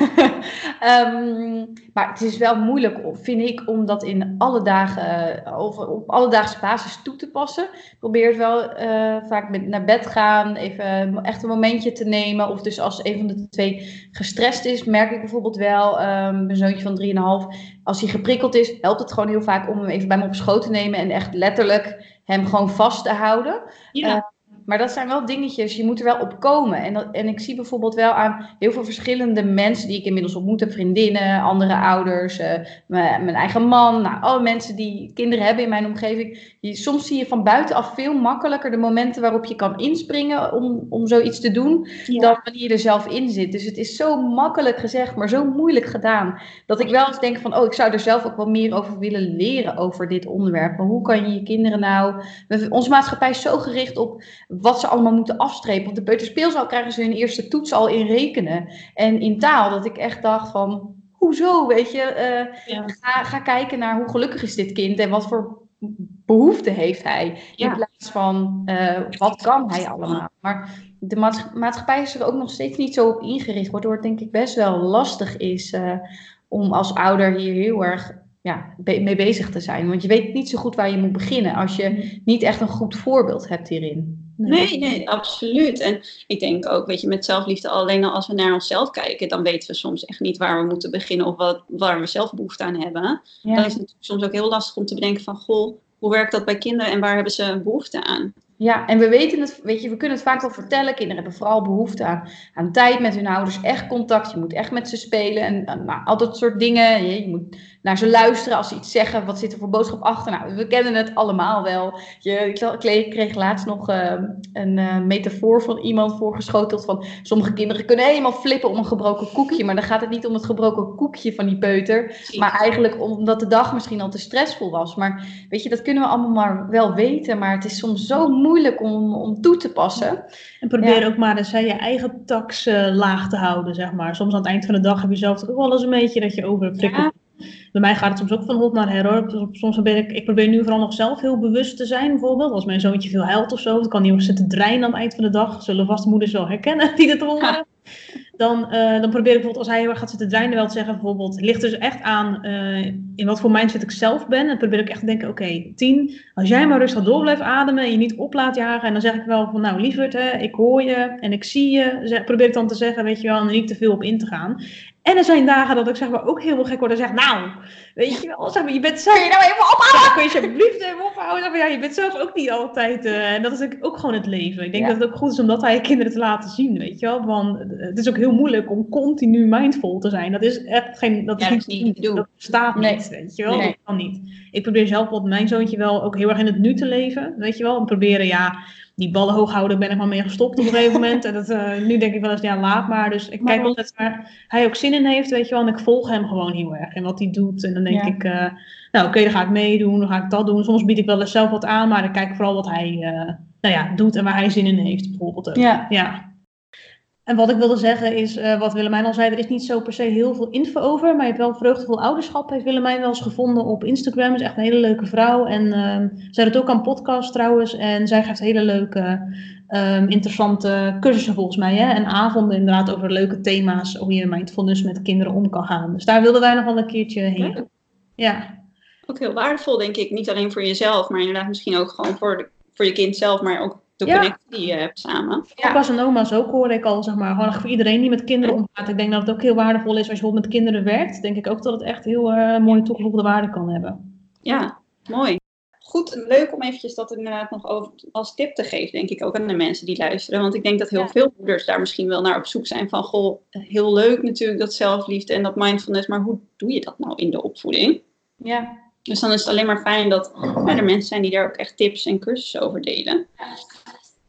Ehm, maar het is wel moeilijk, vind ik, om dat in alle dagen, eh, of op alledaagse basis toe te passen. Ik probeer het wel eh, vaak met naar bed gaan, even echt een momentje te nemen. Of dus als een van de twee gestrest is, merk ik bijvoorbeeld wel, ehm mijn zoontje van 3,5, als hij geprikkeld is, helpt het gewoon heel vaak om hem even bij me op schoot te nemen en echt letterlijk hem gewoon vast te houden. Ja. Eh, Maar dat zijn wel dingetjes, je moet er wel op komen. En, dat, en ik zie bijvoorbeeld wel aan heel veel verschillende mensen die ik inmiddels ontmoet heb. Vriendinnen, andere ouders, uh, mijn, mijn, eigen man. Nou, alle mensen die kinderen hebben in mijn omgeving. Je, soms zie je van buitenaf veel makkelijker de momenten waarop je kan inspringen om, om zoiets te doen. Ja. Dan wanneer je er zelf in zit. Dus het is zo makkelijk gezegd, maar zo moeilijk gedaan. Dat ik wel eens denk van, oh, ik zou er zelf ook wel meer over willen leren over dit onderwerp. Maar hoe kan je je kinderen nou... Onze maatschappij is zo gericht op wat ze allemaal moeten afstrepen. Want de peuterspeelzaal krijgen ze hun eerste toets al in rekenen. En in taal, dat ik echt dacht van, hoezo, weet je? Uh, ga, ga kijken naar hoe gelukkig is dit kind en wat voor behoeften heeft hij. In plaats van, uh, wat kan hij allemaal? Maar de maatschappij is er ook nog steeds niet zo op ingericht, waardoor het denk ik best wel lastig is uh, om als ouder hier heel erg ja, mee bezig te zijn. Want je weet niet zo goed waar je moet beginnen als je niet echt een goed voorbeeld hebt hierin. Nee, nee, absoluut. En ik denk ook, weet je, met zelfliefde alleen al als we naar onszelf kijken, dan weten we soms echt niet waar we moeten beginnen of wat, waar we zelf behoefte aan hebben. Dan is het soms ook heel lastig om te bedenken van, goh, hoe werkt dat bij kinderen en waar hebben ze behoefte aan? Ja, en we weten het, weet je, we kunnen het vaak wel vertellen. Kinderen hebben vooral behoefte aan, aan tijd met hun ouders, echt contact. Je moet echt met ze spelen en nou, al dat soort dingen. Je, je, moet naar ze luisteren als ze iets zeggen. Wat zit er voor boodschap achter? Nou, we kennen het allemaal wel. Je, ik kreeg laatst nog uh, een uh, metafoor van iemand voorgeschoteld van sommige kinderen kunnen helemaal flippen om een gebroken koekje. Maar dan gaat het niet om het gebroken koekje van die peuter. Maar eigenlijk omdat de dag misschien al te stressvol was. Maar weet je, dat kunnen we allemaal maar wel weten. Maar het is soms zo moeilijk moeilijk om, om toe te passen. En probeer ook maar eens je eigen tax uh, laag te houden, zeg maar. Soms aan het eind van de dag heb je zelf ook wel eens een beetje dat je over ja. Bij mij gaat het soms ook van hot naar her. Soms probeer ik, ik probeer nu vooral nog zelf heel bewust te zijn, bijvoorbeeld. Als mijn zoontje veel huilt of zo, dan kan hij ook zitten dreinen aan het eind van de dag. Zullen vast moeders wel herkennen die dit horen. Dan, uh, dan probeer ik bijvoorbeeld als hij heel erg gaat zitten dreinen wel te zeggen, bijvoorbeeld, ligt dus echt aan uh, in wat voor mindset ik zelf ben. En probeer ik echt te denken, oké, okay, tien, als jij maar rustig door blijft ademen en je niet op laat jagen. En dan zeg ik wel van, nou lieverd, hè, ik hoor je en ik zie je. Probeer ik dan te zeggen, weet je wel, en niet te veel op in te gaan. En er zijn dagen dat ik zeg maar ook heel veel gek word en zeg, nou, weet je wel, zeg maar, je bent zelf... Kun je nou even ophouden? Kun je alsjeblieft even ophouden? Maar ja, je bent zelf ook niet altijd... Uh, en dat is ook gewoon het leven. Ik denk dat het ook goed is om dat aan je kinderen te laten zien, weet je wel. Want het is ook heel moeilijk om continu mindful te zijn. Dat is echt geen... Dat, ja, is niet, niet dat bestaat nee. niet, weet je wel. Nee. Dat kan niet. Ik probeer zelf met mijn zoontje wel ook heel erg in het nu te leven, weet je wel. En proberen, ja die ballen hoog houden, ben ik maar mee gestopt op een gegeven moment. En dat, uh, nu denk ik wel eens, ja, laat maar. Dus ik maar kijk altijd waar hij ook zin in heeft, weet je wel. En ik volg hem gewoon heel erg en wat hij doet. En dan denk ja. ik, uh, nou oké, okay, dan ga ik meedoen, dan ga ik dat doen. Soms bied ik wel eens zelf wat aan, maar dan kijk ik vooral wat hij uh, nou ja, doet en waar hij zin in heeft, bijvoorbeeld. Ook. Ja. ja. En wat ik wilde zeggen is, uh, wat Willemijn al zei, er is niet zo per se heel veel info over. Maar je hebt wel vreugdevol ouderschap, heeft Willemijn wel eens gevonden op Instagram. Is echt een hele leuke vrouw. En uh, zij doet ook aan podcast trouwens. En zij geeft hele leuke, um, interessante cursussen volgens mij. Hè? En avonden inderdaad over leuke thema's. Hoe je mindfulness met kinderen om kan gaan. Dus daar wilden wij nog wel een keertje heen. Ja. ja. Ook heel waardevol denk ik. Niet alleen voor jezelf, maar inderdaad misschien ook gewoon voor, de, voor je kind zelf. Maar ook de Ja. connectie die je hebt samen. Ja. Opa's en oma's ook hoor ik al, zeg maar, gewoon voor iedereen die met kinderen omgaat. Ik denk dat het ook heel waardevol is als je bijvoorbeeld met kinderen werkt. Denk ik ook dat het echt heel uh, mooie toegevoegde waarde kan hebben. Ja, mooi. Goed, leuk om eventjes dat inderdaad nog over, als tip te geven, denk ik ook aan de mensen die luisteren. Want ik denk dat heel Ja. veel moeders daar misschien wel naar op zoek zijn van, goh, heel leuk natuurlijk dat zelfliefde en dat mindfulness, maar hoe doe je dat nou in de opvoeding? Ja. Dus dan is het alleen maar fijn dat er mensen zijn die daar ook echt tips en cursussen over delen.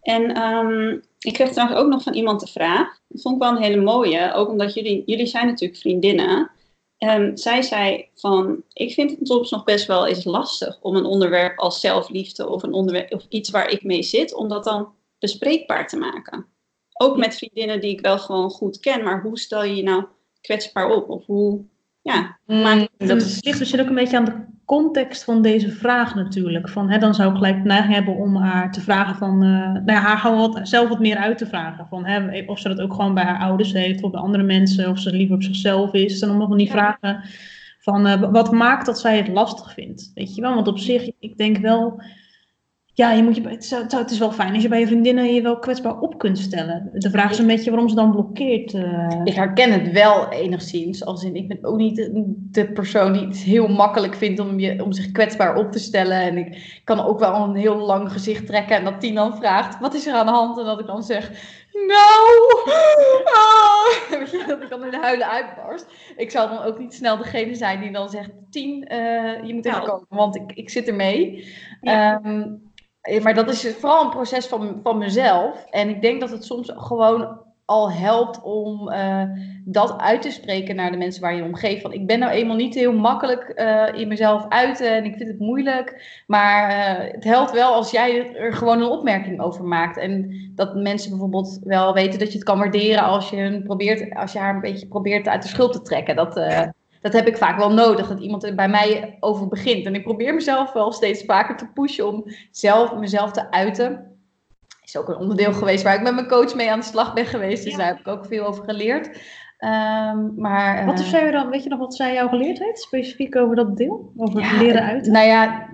En ehm, ik kreeg trouwens ook nog van iemand de vraag. Dat vond ik wel een hele mooie. Ook omdat jullie, jullie zijn natuurlijk vriendinnen. En zij zei van, ik vind het soms nog best wel eens lastig om een onderwerp als zelfliefde of, een onderwerp, of iets waar ik mee zit, om dat dan bespreekbaar te maken. Ook met vriendinnen die ik wel gewoon goed ken, maar hoe stel je je nou kwetsbaar op? Of hoe, ja, maak je Dat is, ligt misschien ook een beetje aan de context van deze vraag natuurlijk. Van, hè, dan zou ik gelijk de neiging hebben om haar te vragen van, uh, nou ja, haar gewoon wat, zelf wat meer uit te vragen. Van, hè, of ze dat ook gewoon bij haar ouders heeft of bij andere mensen, of ze liever op zichzelf is. En allemaal van die Ja. vragen van, uh, wat maakt dat zij het lastig vindt? Weet je wel, want op zich, ik denk wel, Ja, je moet je, het, is, het is wel fijn als je bij je vriendinnen je wel kwetsbaar op kunt stellen. De vraag is een beetje waarom ze dan blokkeert. Uh... Ik herken het wel enigszins. Als in, ik ben ook niet de, persoon die het heel makkelijk vindt om, je, om zich kwetsbaar op te stellen. En ik kan ook wel een heel lang gezicht trekken. En dat Tien dan vraagt, wat is er aan de hand? En dat ik dan zeg, nou, ah. Je, dat ik dan in de huilen uitbarst. Ik zal dan ook niet snel degene zijn die dan zegt, Tien, uh, je moet even komen, want ik, ik zit ermee. Ja. Ehm, eh, maar dat is vooral een proces van, van mezelf. En ik denk dat het soms gewoon al helpt om uh, dat uit te spreken naar de mensen waar je omgeeft. Van ik ben nou eenmaal niet heel makkelijk uh, in mezelf uiten en ik vind het moeilijk. Maar het helpt wel als jij er gewoon een opmerking over maakt. En dat mensen bijvoorbeeld wel weten dat je het kan waarderen als je, hun probeert, als je haar een beetje probeert uit de schuld te trekken. Dat, dat heb ik vaak wel nodig, dat iemand er bij mij over begint. En ik probeer mezelf wel steeds vaker te pushen om zelf mezelf te uiten. Is ook een onderdeel geweest waar ik met mijn coach mee aan de slag ben geweest. Dus daar heb ik ook veel over geleerd. Um, maar, wat uh, zij dan, weet je nog wat zij jou geleerd heeft, specifiek over dat deel? Over het leren uiten? Nou ja,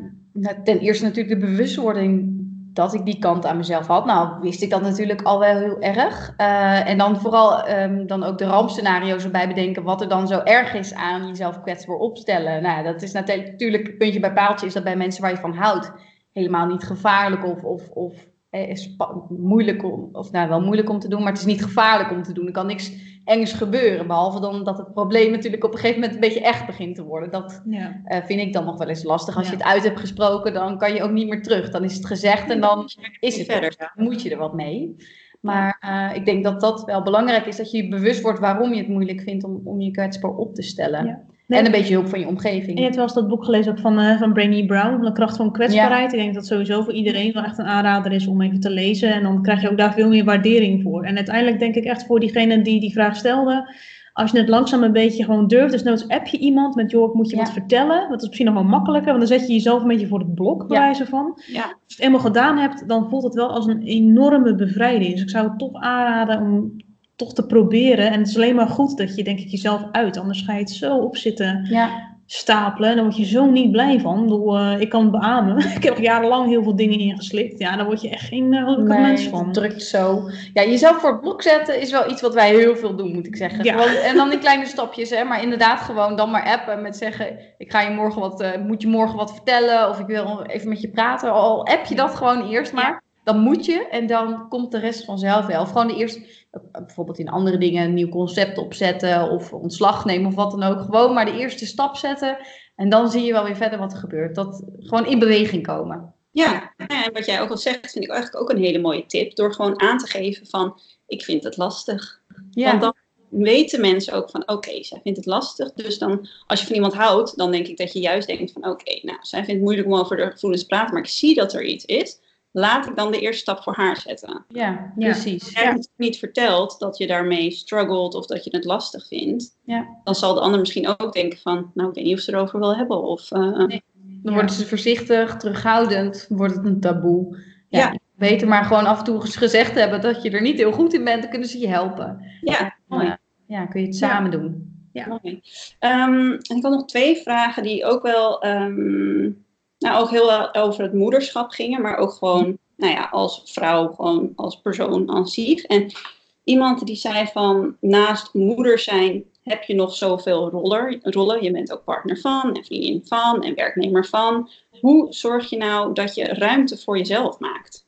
ten eerste natuurlijk de bewustwording dat ik die kant aan mezelf had. Nou, wist ik dat natuurlijk al wel heel erg. Uh, en dan vooral um, dan ook de rampscenario's erbij bedenken. Wat er dan zo erg is aan jezelf kwetsbaar opstellen. Nou, dat is natuurlijk, puntje bij paaltje, is dat bij mensen waar je van houdt helemaal niet gevaarlijk of, of, of eh, is moeilijk om, of nou wel moeilijk om te doen, maar het is niet gevaarlijk om te doen. Er kan niks engs gebeuren, behalve dan dat het probleem natuurlijk op een gegeven moment een beetje echt begint te worden. Dat ja. uh, vind ik dan nog wel eens lastig. Als ja. je het uit hebt gesproken, dan kan je ook niet meer terug. Dan is het gezegd en dan is het verder. Dan moet je er wat mee. Maar uh, ik denk dat dat wel belangrijk is, dat je je bewust wordt waarom je het moeilijk vindt om, om je kwetsbaar op te stellen. En een beetje hulp van je omgeving. En je hebt wel eens dat boek gelezen ook van, uh, van Brown, De kracht van kwetsbaarheid. Ik denk dat sowieso voor iedereen wel echt een aanrader is om even te lezen. En dan krijg je ook daar veel meer waardering voor. En uiteindelijk denk ik echt voor diegene die die vraag stelde, als je het langzaam een beetje gewoon durft, dus nooit app je iemand met, joh, ik moet je wat vertellen. Dat is misschien nog wel makkelijker, want dan zet je jezelf een beetje voor het blok, bij wijze van. Als je het eenmaal gedaan hebt, dan voelt het wel als een enorme bevrijding. Dus ik zou het toch aanraden om toch te proberen. En het is alleen maar goed dat je, denk ik, jezelf uit. Anders ga je het zo opzitten ja. stapelen. En dan word je zo niet blij van. Bedoel, uh, ik kan het beamen. ik heb jarenlang heel veel dingen ingeslikt. Ja, daar word je echt geen uh, nee, mens van. Drukt zo. Ja, jezelf voor het blok zetten is wel iets wat wij heel veel doen, moet ik zeggen. Ja. Gewoon, en dan in kleine stapjes, hè. Maar inderdaad gewoon dan maar appen met zeggen... Ik ga je morgen wat, uh, moet je morgen wat vertellen? Of ik wil even met je praten. Al app je dat gewoon eerst maar. Ja dan moet je en dan komt de rest vanzelf wel. Of gewoon de eerste, bijvoorbeeld in andere dingen een nieuw concept opzetten of ontslag nemen of wat dan ook. Gewoon maar de eerste stap zetten en dan zie je wel weer verder wat er gebeurt. Dat gewoon in beweging komen. Ja, en wat jij ook al zegt, vind ik eigenlijk ook een hele mooie tip. Door gewoon aan te geven van, ik vind het lastig. Ja. Want dan weten mensen ook van, oké, zij vindt het lastig. Dus dan, als je van iemand houdt, dan denk ik dat je juist denkt van, oké, nou, zij vindt het moeilijk om over de gevoelens te praten, maar ik zie dat er iets is laat ik dan de eerste stap voor haar zetten. Ja, precies. Als ja. het niet vertelt dat je daarmee struggelt of dat je het lastig vindt, ja. dan zal de ander misschien ook denken van, nou, ik weet niet of ze erover wil hebben. Of, uh, nee. Dan worden ze voorzichtig, terughoudend, wordt het een taboe. Ja, Beter maar gewoon af en toe gezegd hebben dat je er niet heel goed in bent, dan kunnen ze je helpen. Ja, mooi. ja kun je het samen doen. Ja. Mooi. Um, en ik had nog twee vragen die ook wel um, nou, ook heel over het moederschap gingen, maar ook gewoon, nou ja, als vrouw, gewoon als persoon aan zich. En iemand die zei van, naast moeder zijn heb je nog zoveel roller, rollen. Je bent ook partner van en vriendin van en werknemer van. Hoe zorg je nou dat je ruimte voor jezelf maakt?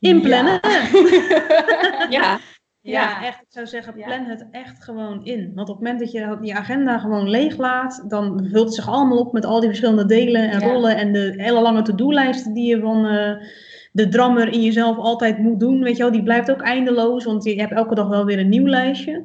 Inplannen. Ja. ja. Ja, echt. Ik zou zeggen, plan het echt gewoon in. Want op het moment dat je die agenda gewoon leeg laat, dan vult het zich allemaal op met al die verschillende delen en rollen en de hele lange to-do-lijsten die je van uh, de drammer in jezelf altijd moet doen. Weet je wel, die blijft ook eindeloos, want je hebt elke dag wel weer een nieuw lijstje.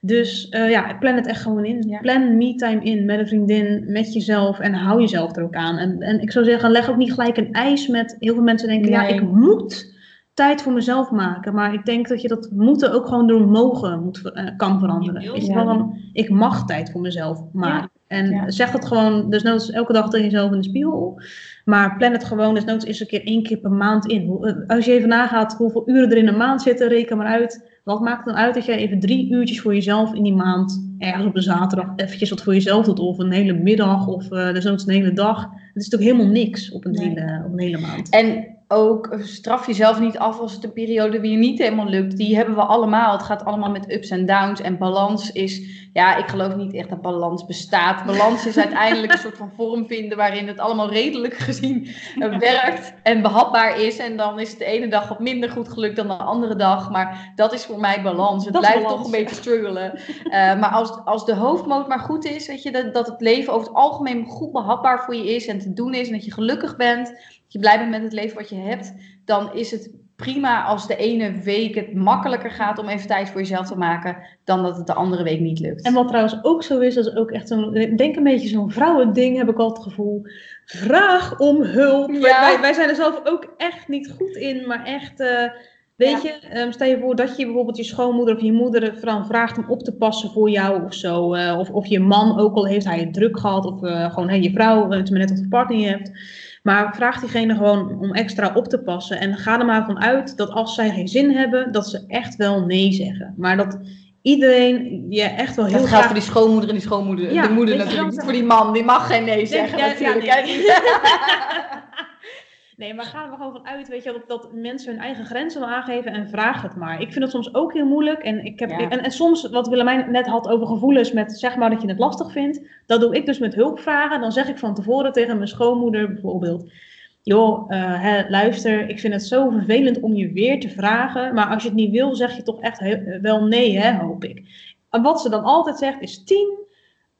Dus uh, ja, plan het echt gewoon in. Ja. Plan me-time in met een vriendin, met jezelf en hou jezelf er ook aan. En, en ik zou zeggen, leg ook niet gelijk een ijs met. Heel veel mensen denken, nee. ja, ik moet tijd voor mezelf maken. Maar ik denk dat je dat moeten ook gewoon door mogen moet, uh, kan veranderen. Weet je wel, dan, ik mag tijd voor mezelf maken. En zeg dat gewoon, dus noods elke dag tegen jezelf in de spiegel. Maar plan het gewoon, dus noods eens een keer één keer per maand in. Als je even nagaat hoeveel uren er in een maand zitten, reken maar uit Wat maakt dan uit dat je even drie uurtjes voor jezelf in die maand, ergens op een zaterdag, eventjes wat voor jezelf doet, of een hele middag, of uh, desnoods een hele dag. Het is toch helemaal niks op een, Nee. hele, op een hele maand. En ook eh, straf jezelf niet af als het een periode weer niet helemaal lukt. Die hebben we allemaal. Het gaat allemaal met ups en downs. En balans is, ja, ik geloof niet echt dat balans bestaat. Balans is uiteindelijk een soort van vorm vinden waarin het allemaal redelijk gezien eh, werkt en behapbaar is. En dan is het de ene dag wat minder goed gelukt dan de andere dag. Maar dat is voor mij balans. Het Dat blijft balans. toch een beetje struggelen. Eh, maar als, als de hoofdmoot maar goed is, weet je, dat, dat het leven over het algemeen goed behapbaar voor je is en te doen is. En dat je gelukkig bent, je blij bent met het leven wat je hebt. Dan is het prima als de ene week het makkelijker gaat om even tijd voor jezelf te maken. Dan dat het de andere week niet lukt. En wat trouwens ook zo is, dat is ook echt zo'n, denk een beetje zo'n vrouwending, heb ik al het gevoel. Vraag om hulp. Ja. Wij, wij, zijn er zelf ook echt niet goed in, maar echt, eh, weet Ja. je, ehm, stel je voor dat je bijvoorbeeld je schoonmoeder of je moeder dan vraagt om op te passen voor jou of zo. eh, of, of je man, ook al heeft hij het druk gehad, of eh, gewoon hey, je vrouw, het is maar net of je partner je hebt. Maar vraag diegene gewoon om extra op te passen. En ga er maar van uit dat als zij geen zin hebben, dat ze echt wel nee zeggen. Maar dat iedereen je echt wel heel dat graag... voor die schoonmoeder en die schoonmoeder. Ja, de moeder natuurlijk. Niet voor die man, die mag geen nee zeggen. ja, natuurlijk. Nee, maar ga er maar gewoon van uit, weet je, dat, dat mensen hun eigen grenzen wel aangeven en vraag het maar. Ik vind het soms ook heel moeilijk. En, ik heb, Ja. en, en soms, wat Willemijn net had over gevoelens met zeg maar dat je het lastig vindt, dat doe ik dus met hulp vragen. Dan zeg ik van tevoren tegen mijn schoonmoeder bijvoorbeeld, joh, eh, hè, luister, ik vind het zo vervelend om je weer te vragen, maar als je het niet wil, zeg je toch echt heel- wel nee, hè, hoop ik. En wat ze dan altijd zegt is tien.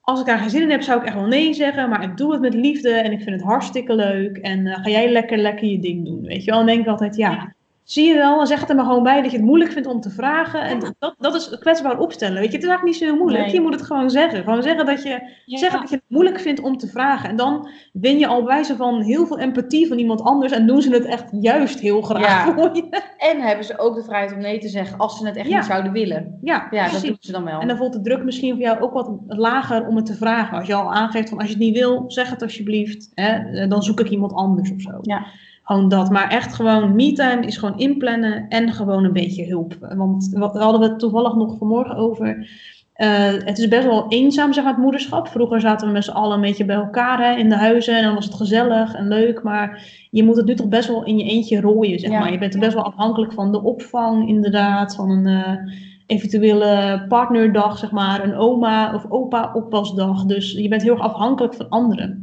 Als ik daar geen zin in heb, zou ik echt wel nee zeggen. Maar ik doe het met liefde en ik vind het hartstikke leuk. En eh, ga jij lekker, lekker je ding doen. Weet je wel? Dan denk ik altijd, ja, zie je wel. Zeg het er maar gewoon bij dat je het moeilijk vindt om te vragen. En dat, dat is kwetsbaar opstellen. Weet je, het is eigenlijk niet zo heel moeilijk. Nee. Je moet het gewoon zeggen. Gewoon zeggen dat je, zeggen dat je het moeilijk vindt om te vragen. En dan win je al wijze van heel veel empathie van iemand anders. En doen ze het echt juist heel graag Ja. voor je. En hebben ze ook de vrijheid om nee te zeggen als ze het echt Ja. niet zouden willen. Ja, Ja, dat doen ze dan wel. En dan voelt de druk misschien voor jou ook wat lager om het te vragen. Als je al aangeeft van als je het niet wil, zeg het alsjeblieft. Hè? Dan zoek ik iemand anders of zo. Ja. Gewoon dat. Maar echt gewoon me-time is gewoon inplannen en gewoon een beetje hulp. Want we hadden we het toevallig nog vanmorgen over. Eh, het is best wel eenzaam, zeg maar, het moederschap. Vroeger zaten we met z'n allen een beetje bij elkaar hè, in de huizen. En dan was het gezellig en leuk. Maar je moet het nu toch best wel in je eentje rooien, zeg Ja. maar. Je bent er best wel afhankelijk van de opvang, inderdaad. Van een eh, eventuele partnerdag, zeg maar. Een oma of opa oppasdag. Dus je bent heel erg afhankelijk van anderen.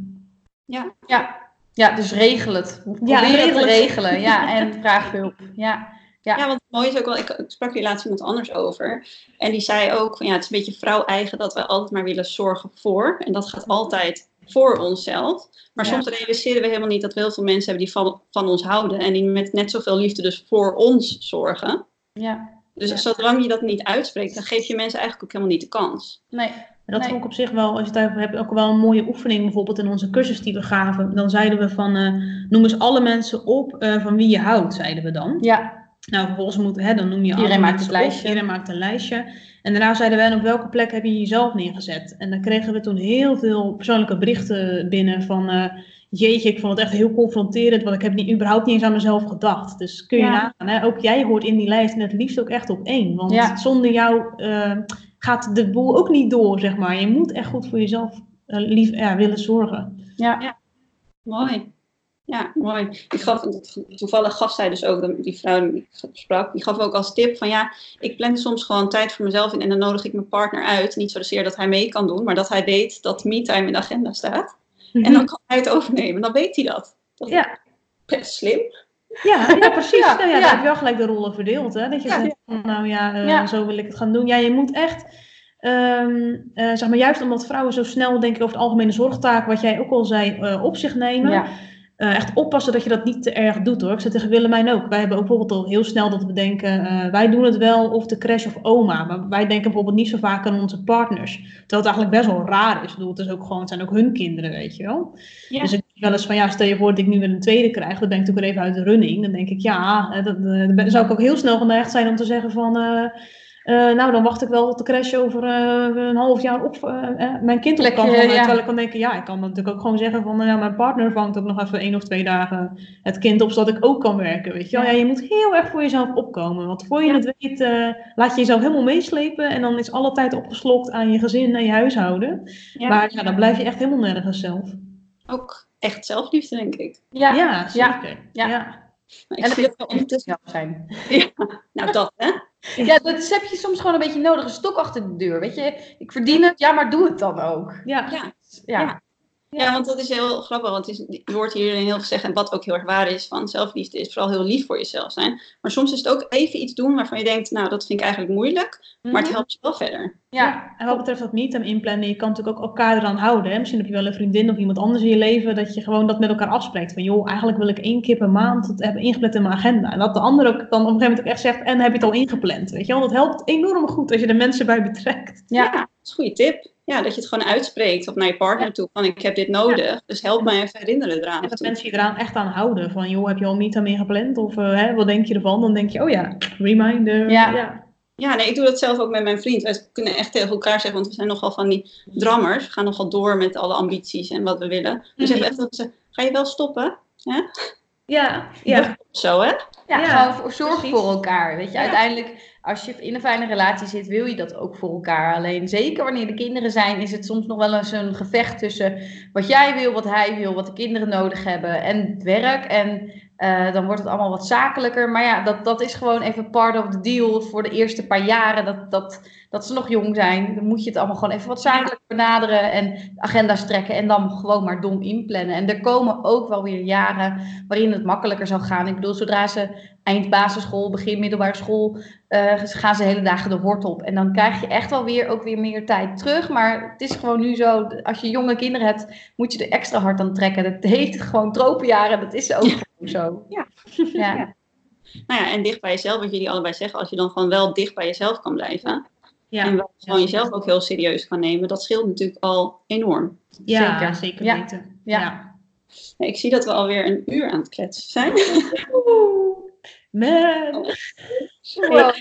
Ja, ja, dus regel het. Probeer Ja, het te regelen. Ja, en vraag hulp. Ja. Ja. Ja, want het mooie is ook wel, ik, ik sprak hier laatst iemand anders over. En die zei ook van ja, het is een beetje vrouw-eigen dat we altijd maar willen zorgen voor. En dat gaat altijd voor onszelf. Maar Ja. soms realiseren we helemaal niet dat we heel veel mensen hebben die van, van ons houden. En die met net zoveel liefde dus voor ons zorgen. ja. Dus Ja. zolang je dat niet uitspreekt, dan geef je mensen eigenlijk ook helemaal niet de kans. Nee. En dat Nee. vond ik op zich wel, als je het daarover hebt, ook wel een mooie oefening. Bijvoorbeeld in onze cursus die we gaven. Dan zeiden we van, eh, noem eens alle mensen op eh, van wie je houdt, zeiden we dan. Ja. Nou, vervolgens moet, hè, dan noem je Iedereen alle maakt op. lijstje. Iedereen maakt een lijstje. En daarna zeiden wij, en op welke plek heb je jezelf neergezet? En dan kregen we toen heel veel persoonlijke berichten binnen van... eh, jeetje, ik vond het echt heel confronterend, want ik heb niet, überhaupt niet eens aan mezelf gedacht. Dus kun je Ja. nagaan, hè? ook jij hoort in die lijst en het liefst ook echt op één. Want Ja. zonder jou gaat de boel ook niet door, zeg maar. Je moet echt goed voor jezelf eh, lief, ja, willen zorgen. Ja. Mooi. Ja, mooi. Ik gaf, toevallig gaf zij dus ook, die vrouw die ik sprak, die gaf ook als tip van ja, ik plan soms gewoon tijd voor mezelf in en dan nodig ik mijn partner uit. Niet zozeer dat hij mee kan doen, maar dat hij weet dat me-time in de agenda staat. En dan kan hij het overnemen, dan weet hij dat. Dat Ja. best slim. Ja, ja precies. Ja, nou ja, heb je wel gelijk de rollen verdeeld. Hè? Dat je van, nou ja, eh, Ja. zo wil ik het gaan doen. Ja, je moet echt, ehm, eh, zeg maar, juist omdat vrouwen zo snel denken over het algemene zorgtaak, wat jij ook al zei, eh, op zich nemen. Ja. Echt oppassen dat je dat niet te erg doet hoor. Ik zei tegen Willemijn ook. Wij hebben ook bijvoorbeeld al heel snel dat we denken, wij doen het wel of de crash of oma. Maar wij denken bijvoorbeeld niet zo vaak aan onze partners. Terwijl het eigenlijk best wel raar is. Ik bedoel, het, is ook gewoon, het zijn ook hun kinderen, weet je wel. Ja. Dus ik denk wel eens van, ja, stel je voor dat ik nu weer een tweede krijg. Dan ben ik natuurlijk weer even uit de running. Dan denk ik, ja, eh, dat, dan zou ik ook heel snel geneigd zijn om te zeggen van... eh, Eh, nou, dan wacht ik wel tot de crash over een half jaar op mijn kind op kan vangen. ja. Terwijl ik kan denken, ja, ik kan natuurlijk ook gewoon zeggen van, nou ja, mijn partner vangt ook nog even één of twee dagen het kind op, zodat ik ook kan werken, weet je wel. Ja, je moet heel erg voor jezelf opkomen, want voor je Ja. het weet, laat je jezelf helemaal meeslepen en dan is alle tijd opgeslokt aan je gezin en je huishouden. Ja. Maar ja, dan blijf je echt helemaal nergens zelf. Ook echt zelfliefde, denk ik. Ja, Ja, ja. zeker. Ja. ja. Maar En dat vind wel zelf zijn. Nou, dat hè? Ja, dat heb je soms gewoon een beetje nodig. Een stok achter de deur. Weet je, ik verdien het, ja, maar doe het dan ook. Ja. Ja. Ja, Ja. Ja, want dat is heel grappig. Want is, je hoort hier heel veel zeggen, en wat ook heel erg waar is, van zelfliefde is vooral heel lief voor jezelf zijn. Maar soms is het ook even iets doen waarvan je denkt, nou, dat vind ik eigenlijk moeilijk, maar het Mhm. helpt je wel verder. ja. En wat betreft dat niet aan inplannen, je kan natuurlijk ook elkaar eraan houden. Hè? Misschien heb je wel een vriendin of iemand anders in je leven, dat je gewoon dat met elkaar afspreekt. Van joh, eigenlijk wil ik één keer per maand het hebben ingepland in mijn agenda. En dat de ander ook dan op een gegeven moment ook echt zegt, en heb je het al ingepland. Weet je wel, dat helpt enorm goed als je er mensen bij betrekt. Ja. dat is een goede tip. Ja, dat je het gewoon uitspreekt of naar je partner toe, van ik heb dit nodig, dus help mij even herinneren eraan. En dat mensen je eraan echt aan houden. Van joh, heb je al niet aan ingepland? Of eh, hè, wat denk je ervan? Dan denk je, oh ja, reminder. Ja. ja. Ja, nee, ik doe dat zelf ook met mijn vriend. Wij kunnen echt tegen elkaar zeggen, want we zijn nogal van die drammers. We gaan nogal door met alle ambities en wat we willen. Dus zeggen we echt dat ze, ga je wel stoppen? Ja, ja. Zo hè? Ja, Ja, zorg precies. voor elkaar. Weet je, Ja. uiteindelijk, als je in een fijne relatie zit, wil je dat ook voor elkaar. Alleen zeker wanneer de kinderen zijn, is het soms nog wel eens een gevecht tussen wat jij wil, wat hij wil, wat de kinderen nodig hebben en het werk. En eh, dan wordt het allemaal wat zakelijker. Maar ja, dat, dat is gewoon even part of the deal voor de eerste paar jaren dat, dat, dat ze nog jong zijn. Dan moet je het allemaal gewoon even wat zakelijk benaderen en agenda's trekken en dan gewoon maar dom inplannen. En er komen ook wel weer jaren waarin het makkelijker zal gaan. Ik bedoel, zodra ze eind basisschool, begin middelbare school, eh, gaan ze hele dagen de hort op. En dan krijg je echt wel weer ook weer meer tijd terug. Maar het is gewoon nu zo, als je jonge kinderen hebt, moet je er extra hard aan trekken. Dat heet gewoon tropenjaren, dat is ook zo. Ja. ja. Ja. Nou ja, en dicht bij jezelf, wat jullie allebei zeggen, als je dan gewoon wel dicht bij jezelf kan blijven. Ja, en wel gewoon jezelf ook heel serieus kan nemen, dat scheelt natuurlijk al enorm. ja, Zeker. zeker Ja. weten. Ja. ja. Ik zie dat we alweer een uur aan het kletsen zijn. Man.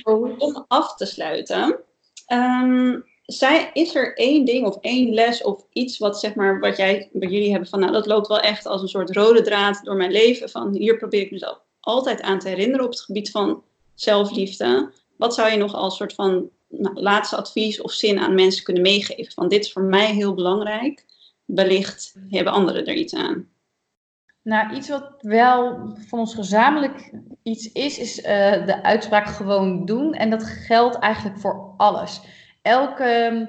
Wow. Om af te sluiten, ehm, zij, is er één ding of één les of iets wat, zeg maar, wat, jij, wat jullie hebben van, nou dat loopt wel echt als een soort rode draad door mijn leven. Van hier probeer ik mezelf altijd aan te herinneren op het gebied van zelfliefde. Wat zou je nog als soort van nou, laatste advies of zin aan mensen kunnen meegeven? Van dit is voor mij heel belangrijk. Wellicht hebben anderen er iets aan. Nou, iets wat wel van ons gezamenlijk iets is, is eh, de uitspraak gewoon doen. En dat geldt eigenlijk voor alles. Elke,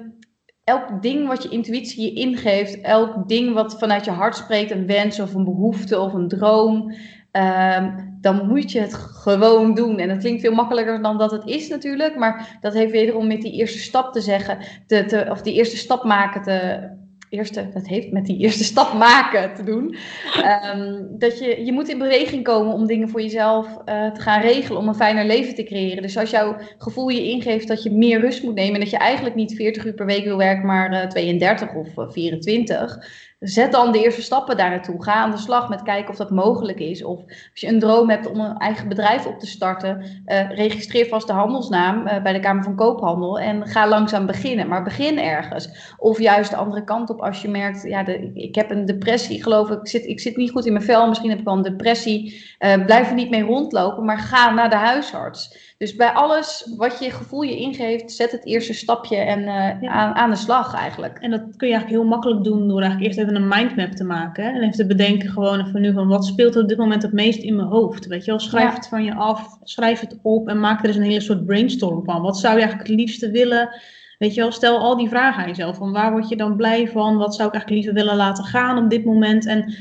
elk ding wat je intuïtie je ingeeft, elk ding wat vanuit je hart spreekt, een wens of een behoefte of een droom, ehm, dan moet je het gewoon doen. En dat klinkt veel makkelijker dan dat het is natuurlijk, maar dat heeft wederom met die eerste stap te zeggen, te, of die eerste stap maken te. Eerste, dat heeft met die eerste stap maken te doen. Ehm, dat je, je moet in beweging komen om dingen voor jezelf eh, te gaan regelen, om een fijner leven te creëren. Dus als jouw gevoel je ingeeft dat je meer rust moet nemen en dat je eigenlijk niet 40 uur per week wil werken, maar eh, 32 of eh, 24, zet dan de eerste stappen daar naartoe. Ga aan de slag met kijken of dat mogelijk is. Of als je een droom hebt om een eigen bedrijf op te starten, eh, registreer vast de handelsnaam eh, bij de Kamer van Koophandel en ga langzaam beginnen. Maar begin ergens. Of juist de andere kant op als je merkt, ja, de, ik heb een depressie, geloof ik, ik zit, ik zit niet goed in mijn vel, misschien heb ik wel een depressie. Eh, blijf er niet mee rondlopen, maar ga naar de huisarts. Dus bij alles wat je gevoel je ingeeft, zet het eerste stapje en eh, Ja. aan, aan de slag eigenlijk. En dat kun je eigenlijk heel makkelijk doen door eigenlijk eerst even een mindmap te maken. hè. En even te bedenken gewoon even nu van wat speelt er op dit moment het meest in mijn hoofd. Weet je wel, schrijf Ja. het van je af, schrijf het op en maak er eens een hele soort brainstorm van. Wat zou je eigenlijk het liefste willen? Weet je wel, stel al die vragen aan jezelf. Van waar word je dan blij van? Wat zou ik eigenlijk liever willen laten gaan op dit moment? En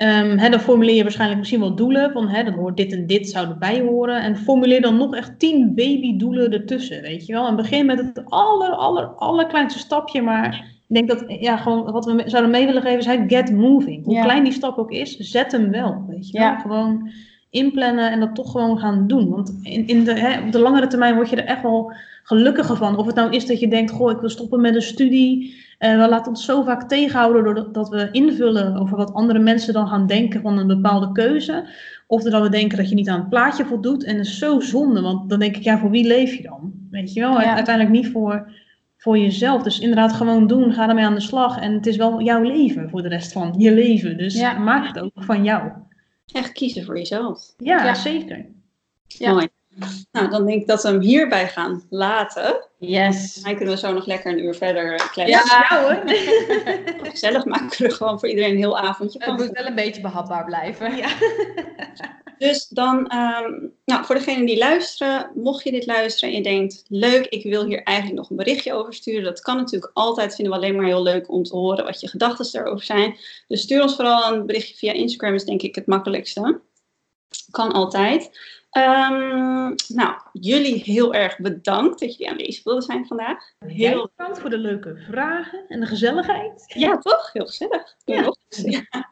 ehm, dan formuleer je waarschijnlijk misschien wel doelen. Van dan hoort dit en dit zou erbij horen. En formuleer dan nog echt tien babydoelen ertussen. Weet je wel. En begin met het aller, aller, allerkleinste stapje. Maar ik denk dat ja, gewoon wat we zouden mee willen geven is hey, get moving. Hoe Ja. klein die stap ook is, zet hem wel. Weet je wel. Ja. Gewoon inplannen en dat toch gewoon gaan doen. Want in, in de, hè, op de langere termijn word je er echt wel gelukkiger van. Of het nou is dat je denkt, goh, ik wil stoppen met een studie. Eh, we laten ons zo vaak tegenhouden doordat we invullen over wat andere mensen dan gaan denken van een bepaalde keuze. Of doordat we denken dat je niet aan het plaatje voldoet. En dat is zo zonde, want dan denk ik, ja, voor wie leef je dan? Weet je wel, Ja. uiteindelijk niet voor, voor jezelf. Dus inderdaad gewoon doen, ga ermee aan de slag. En het is wel jouw leven voor de rest van je leven. Dus Ja. maak het ook van jou. Echt kiezen voor jezelf. Ja, Ja. zeker. Ja. Mooi. Nou, dan denk ik dat we hem hierbij gaan laten. Yes. Dan kunnen we zo nog lekker een uur verder eh, kletsen. Ja. Ja hoor. Gezellig maken we er gewoon voor iedereen een heel avondje Het van. moet wel een beetje behapbaar blijven. Ja. Dus dan, ehm, nou, voor degenen die luisteren, mocht je dit luisteren en je denkt, leuk, ik wil hier eigenlijk nog een berichtje over sturen. Dat kan natuurlijk altijd, vinden we alleen maar heel leuk om te horen wat je gedachten erover zijn. Dus stuur ons vooral een berichtje via Instagram, is denk ik het makkelijkste. Kan altijd. Ehm, nou, jullie heel erg bedankt dat jullie aanwezig wilden zijn vandaag. Heel bedankt voor de leuke vragen en de gezelligheid. ja, toch? Heel gezellig. Ja. Ja.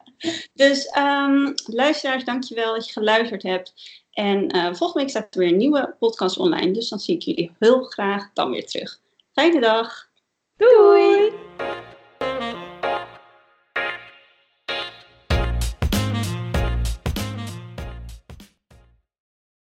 Dus ehm, luisteraars, dankjewel dat je geluisterd hebt. En eh, volgende week staat er weer een nieuwe podcast online. Dus dan zie ik jullie heel graag dan weer terug. Fijne dag. Doei!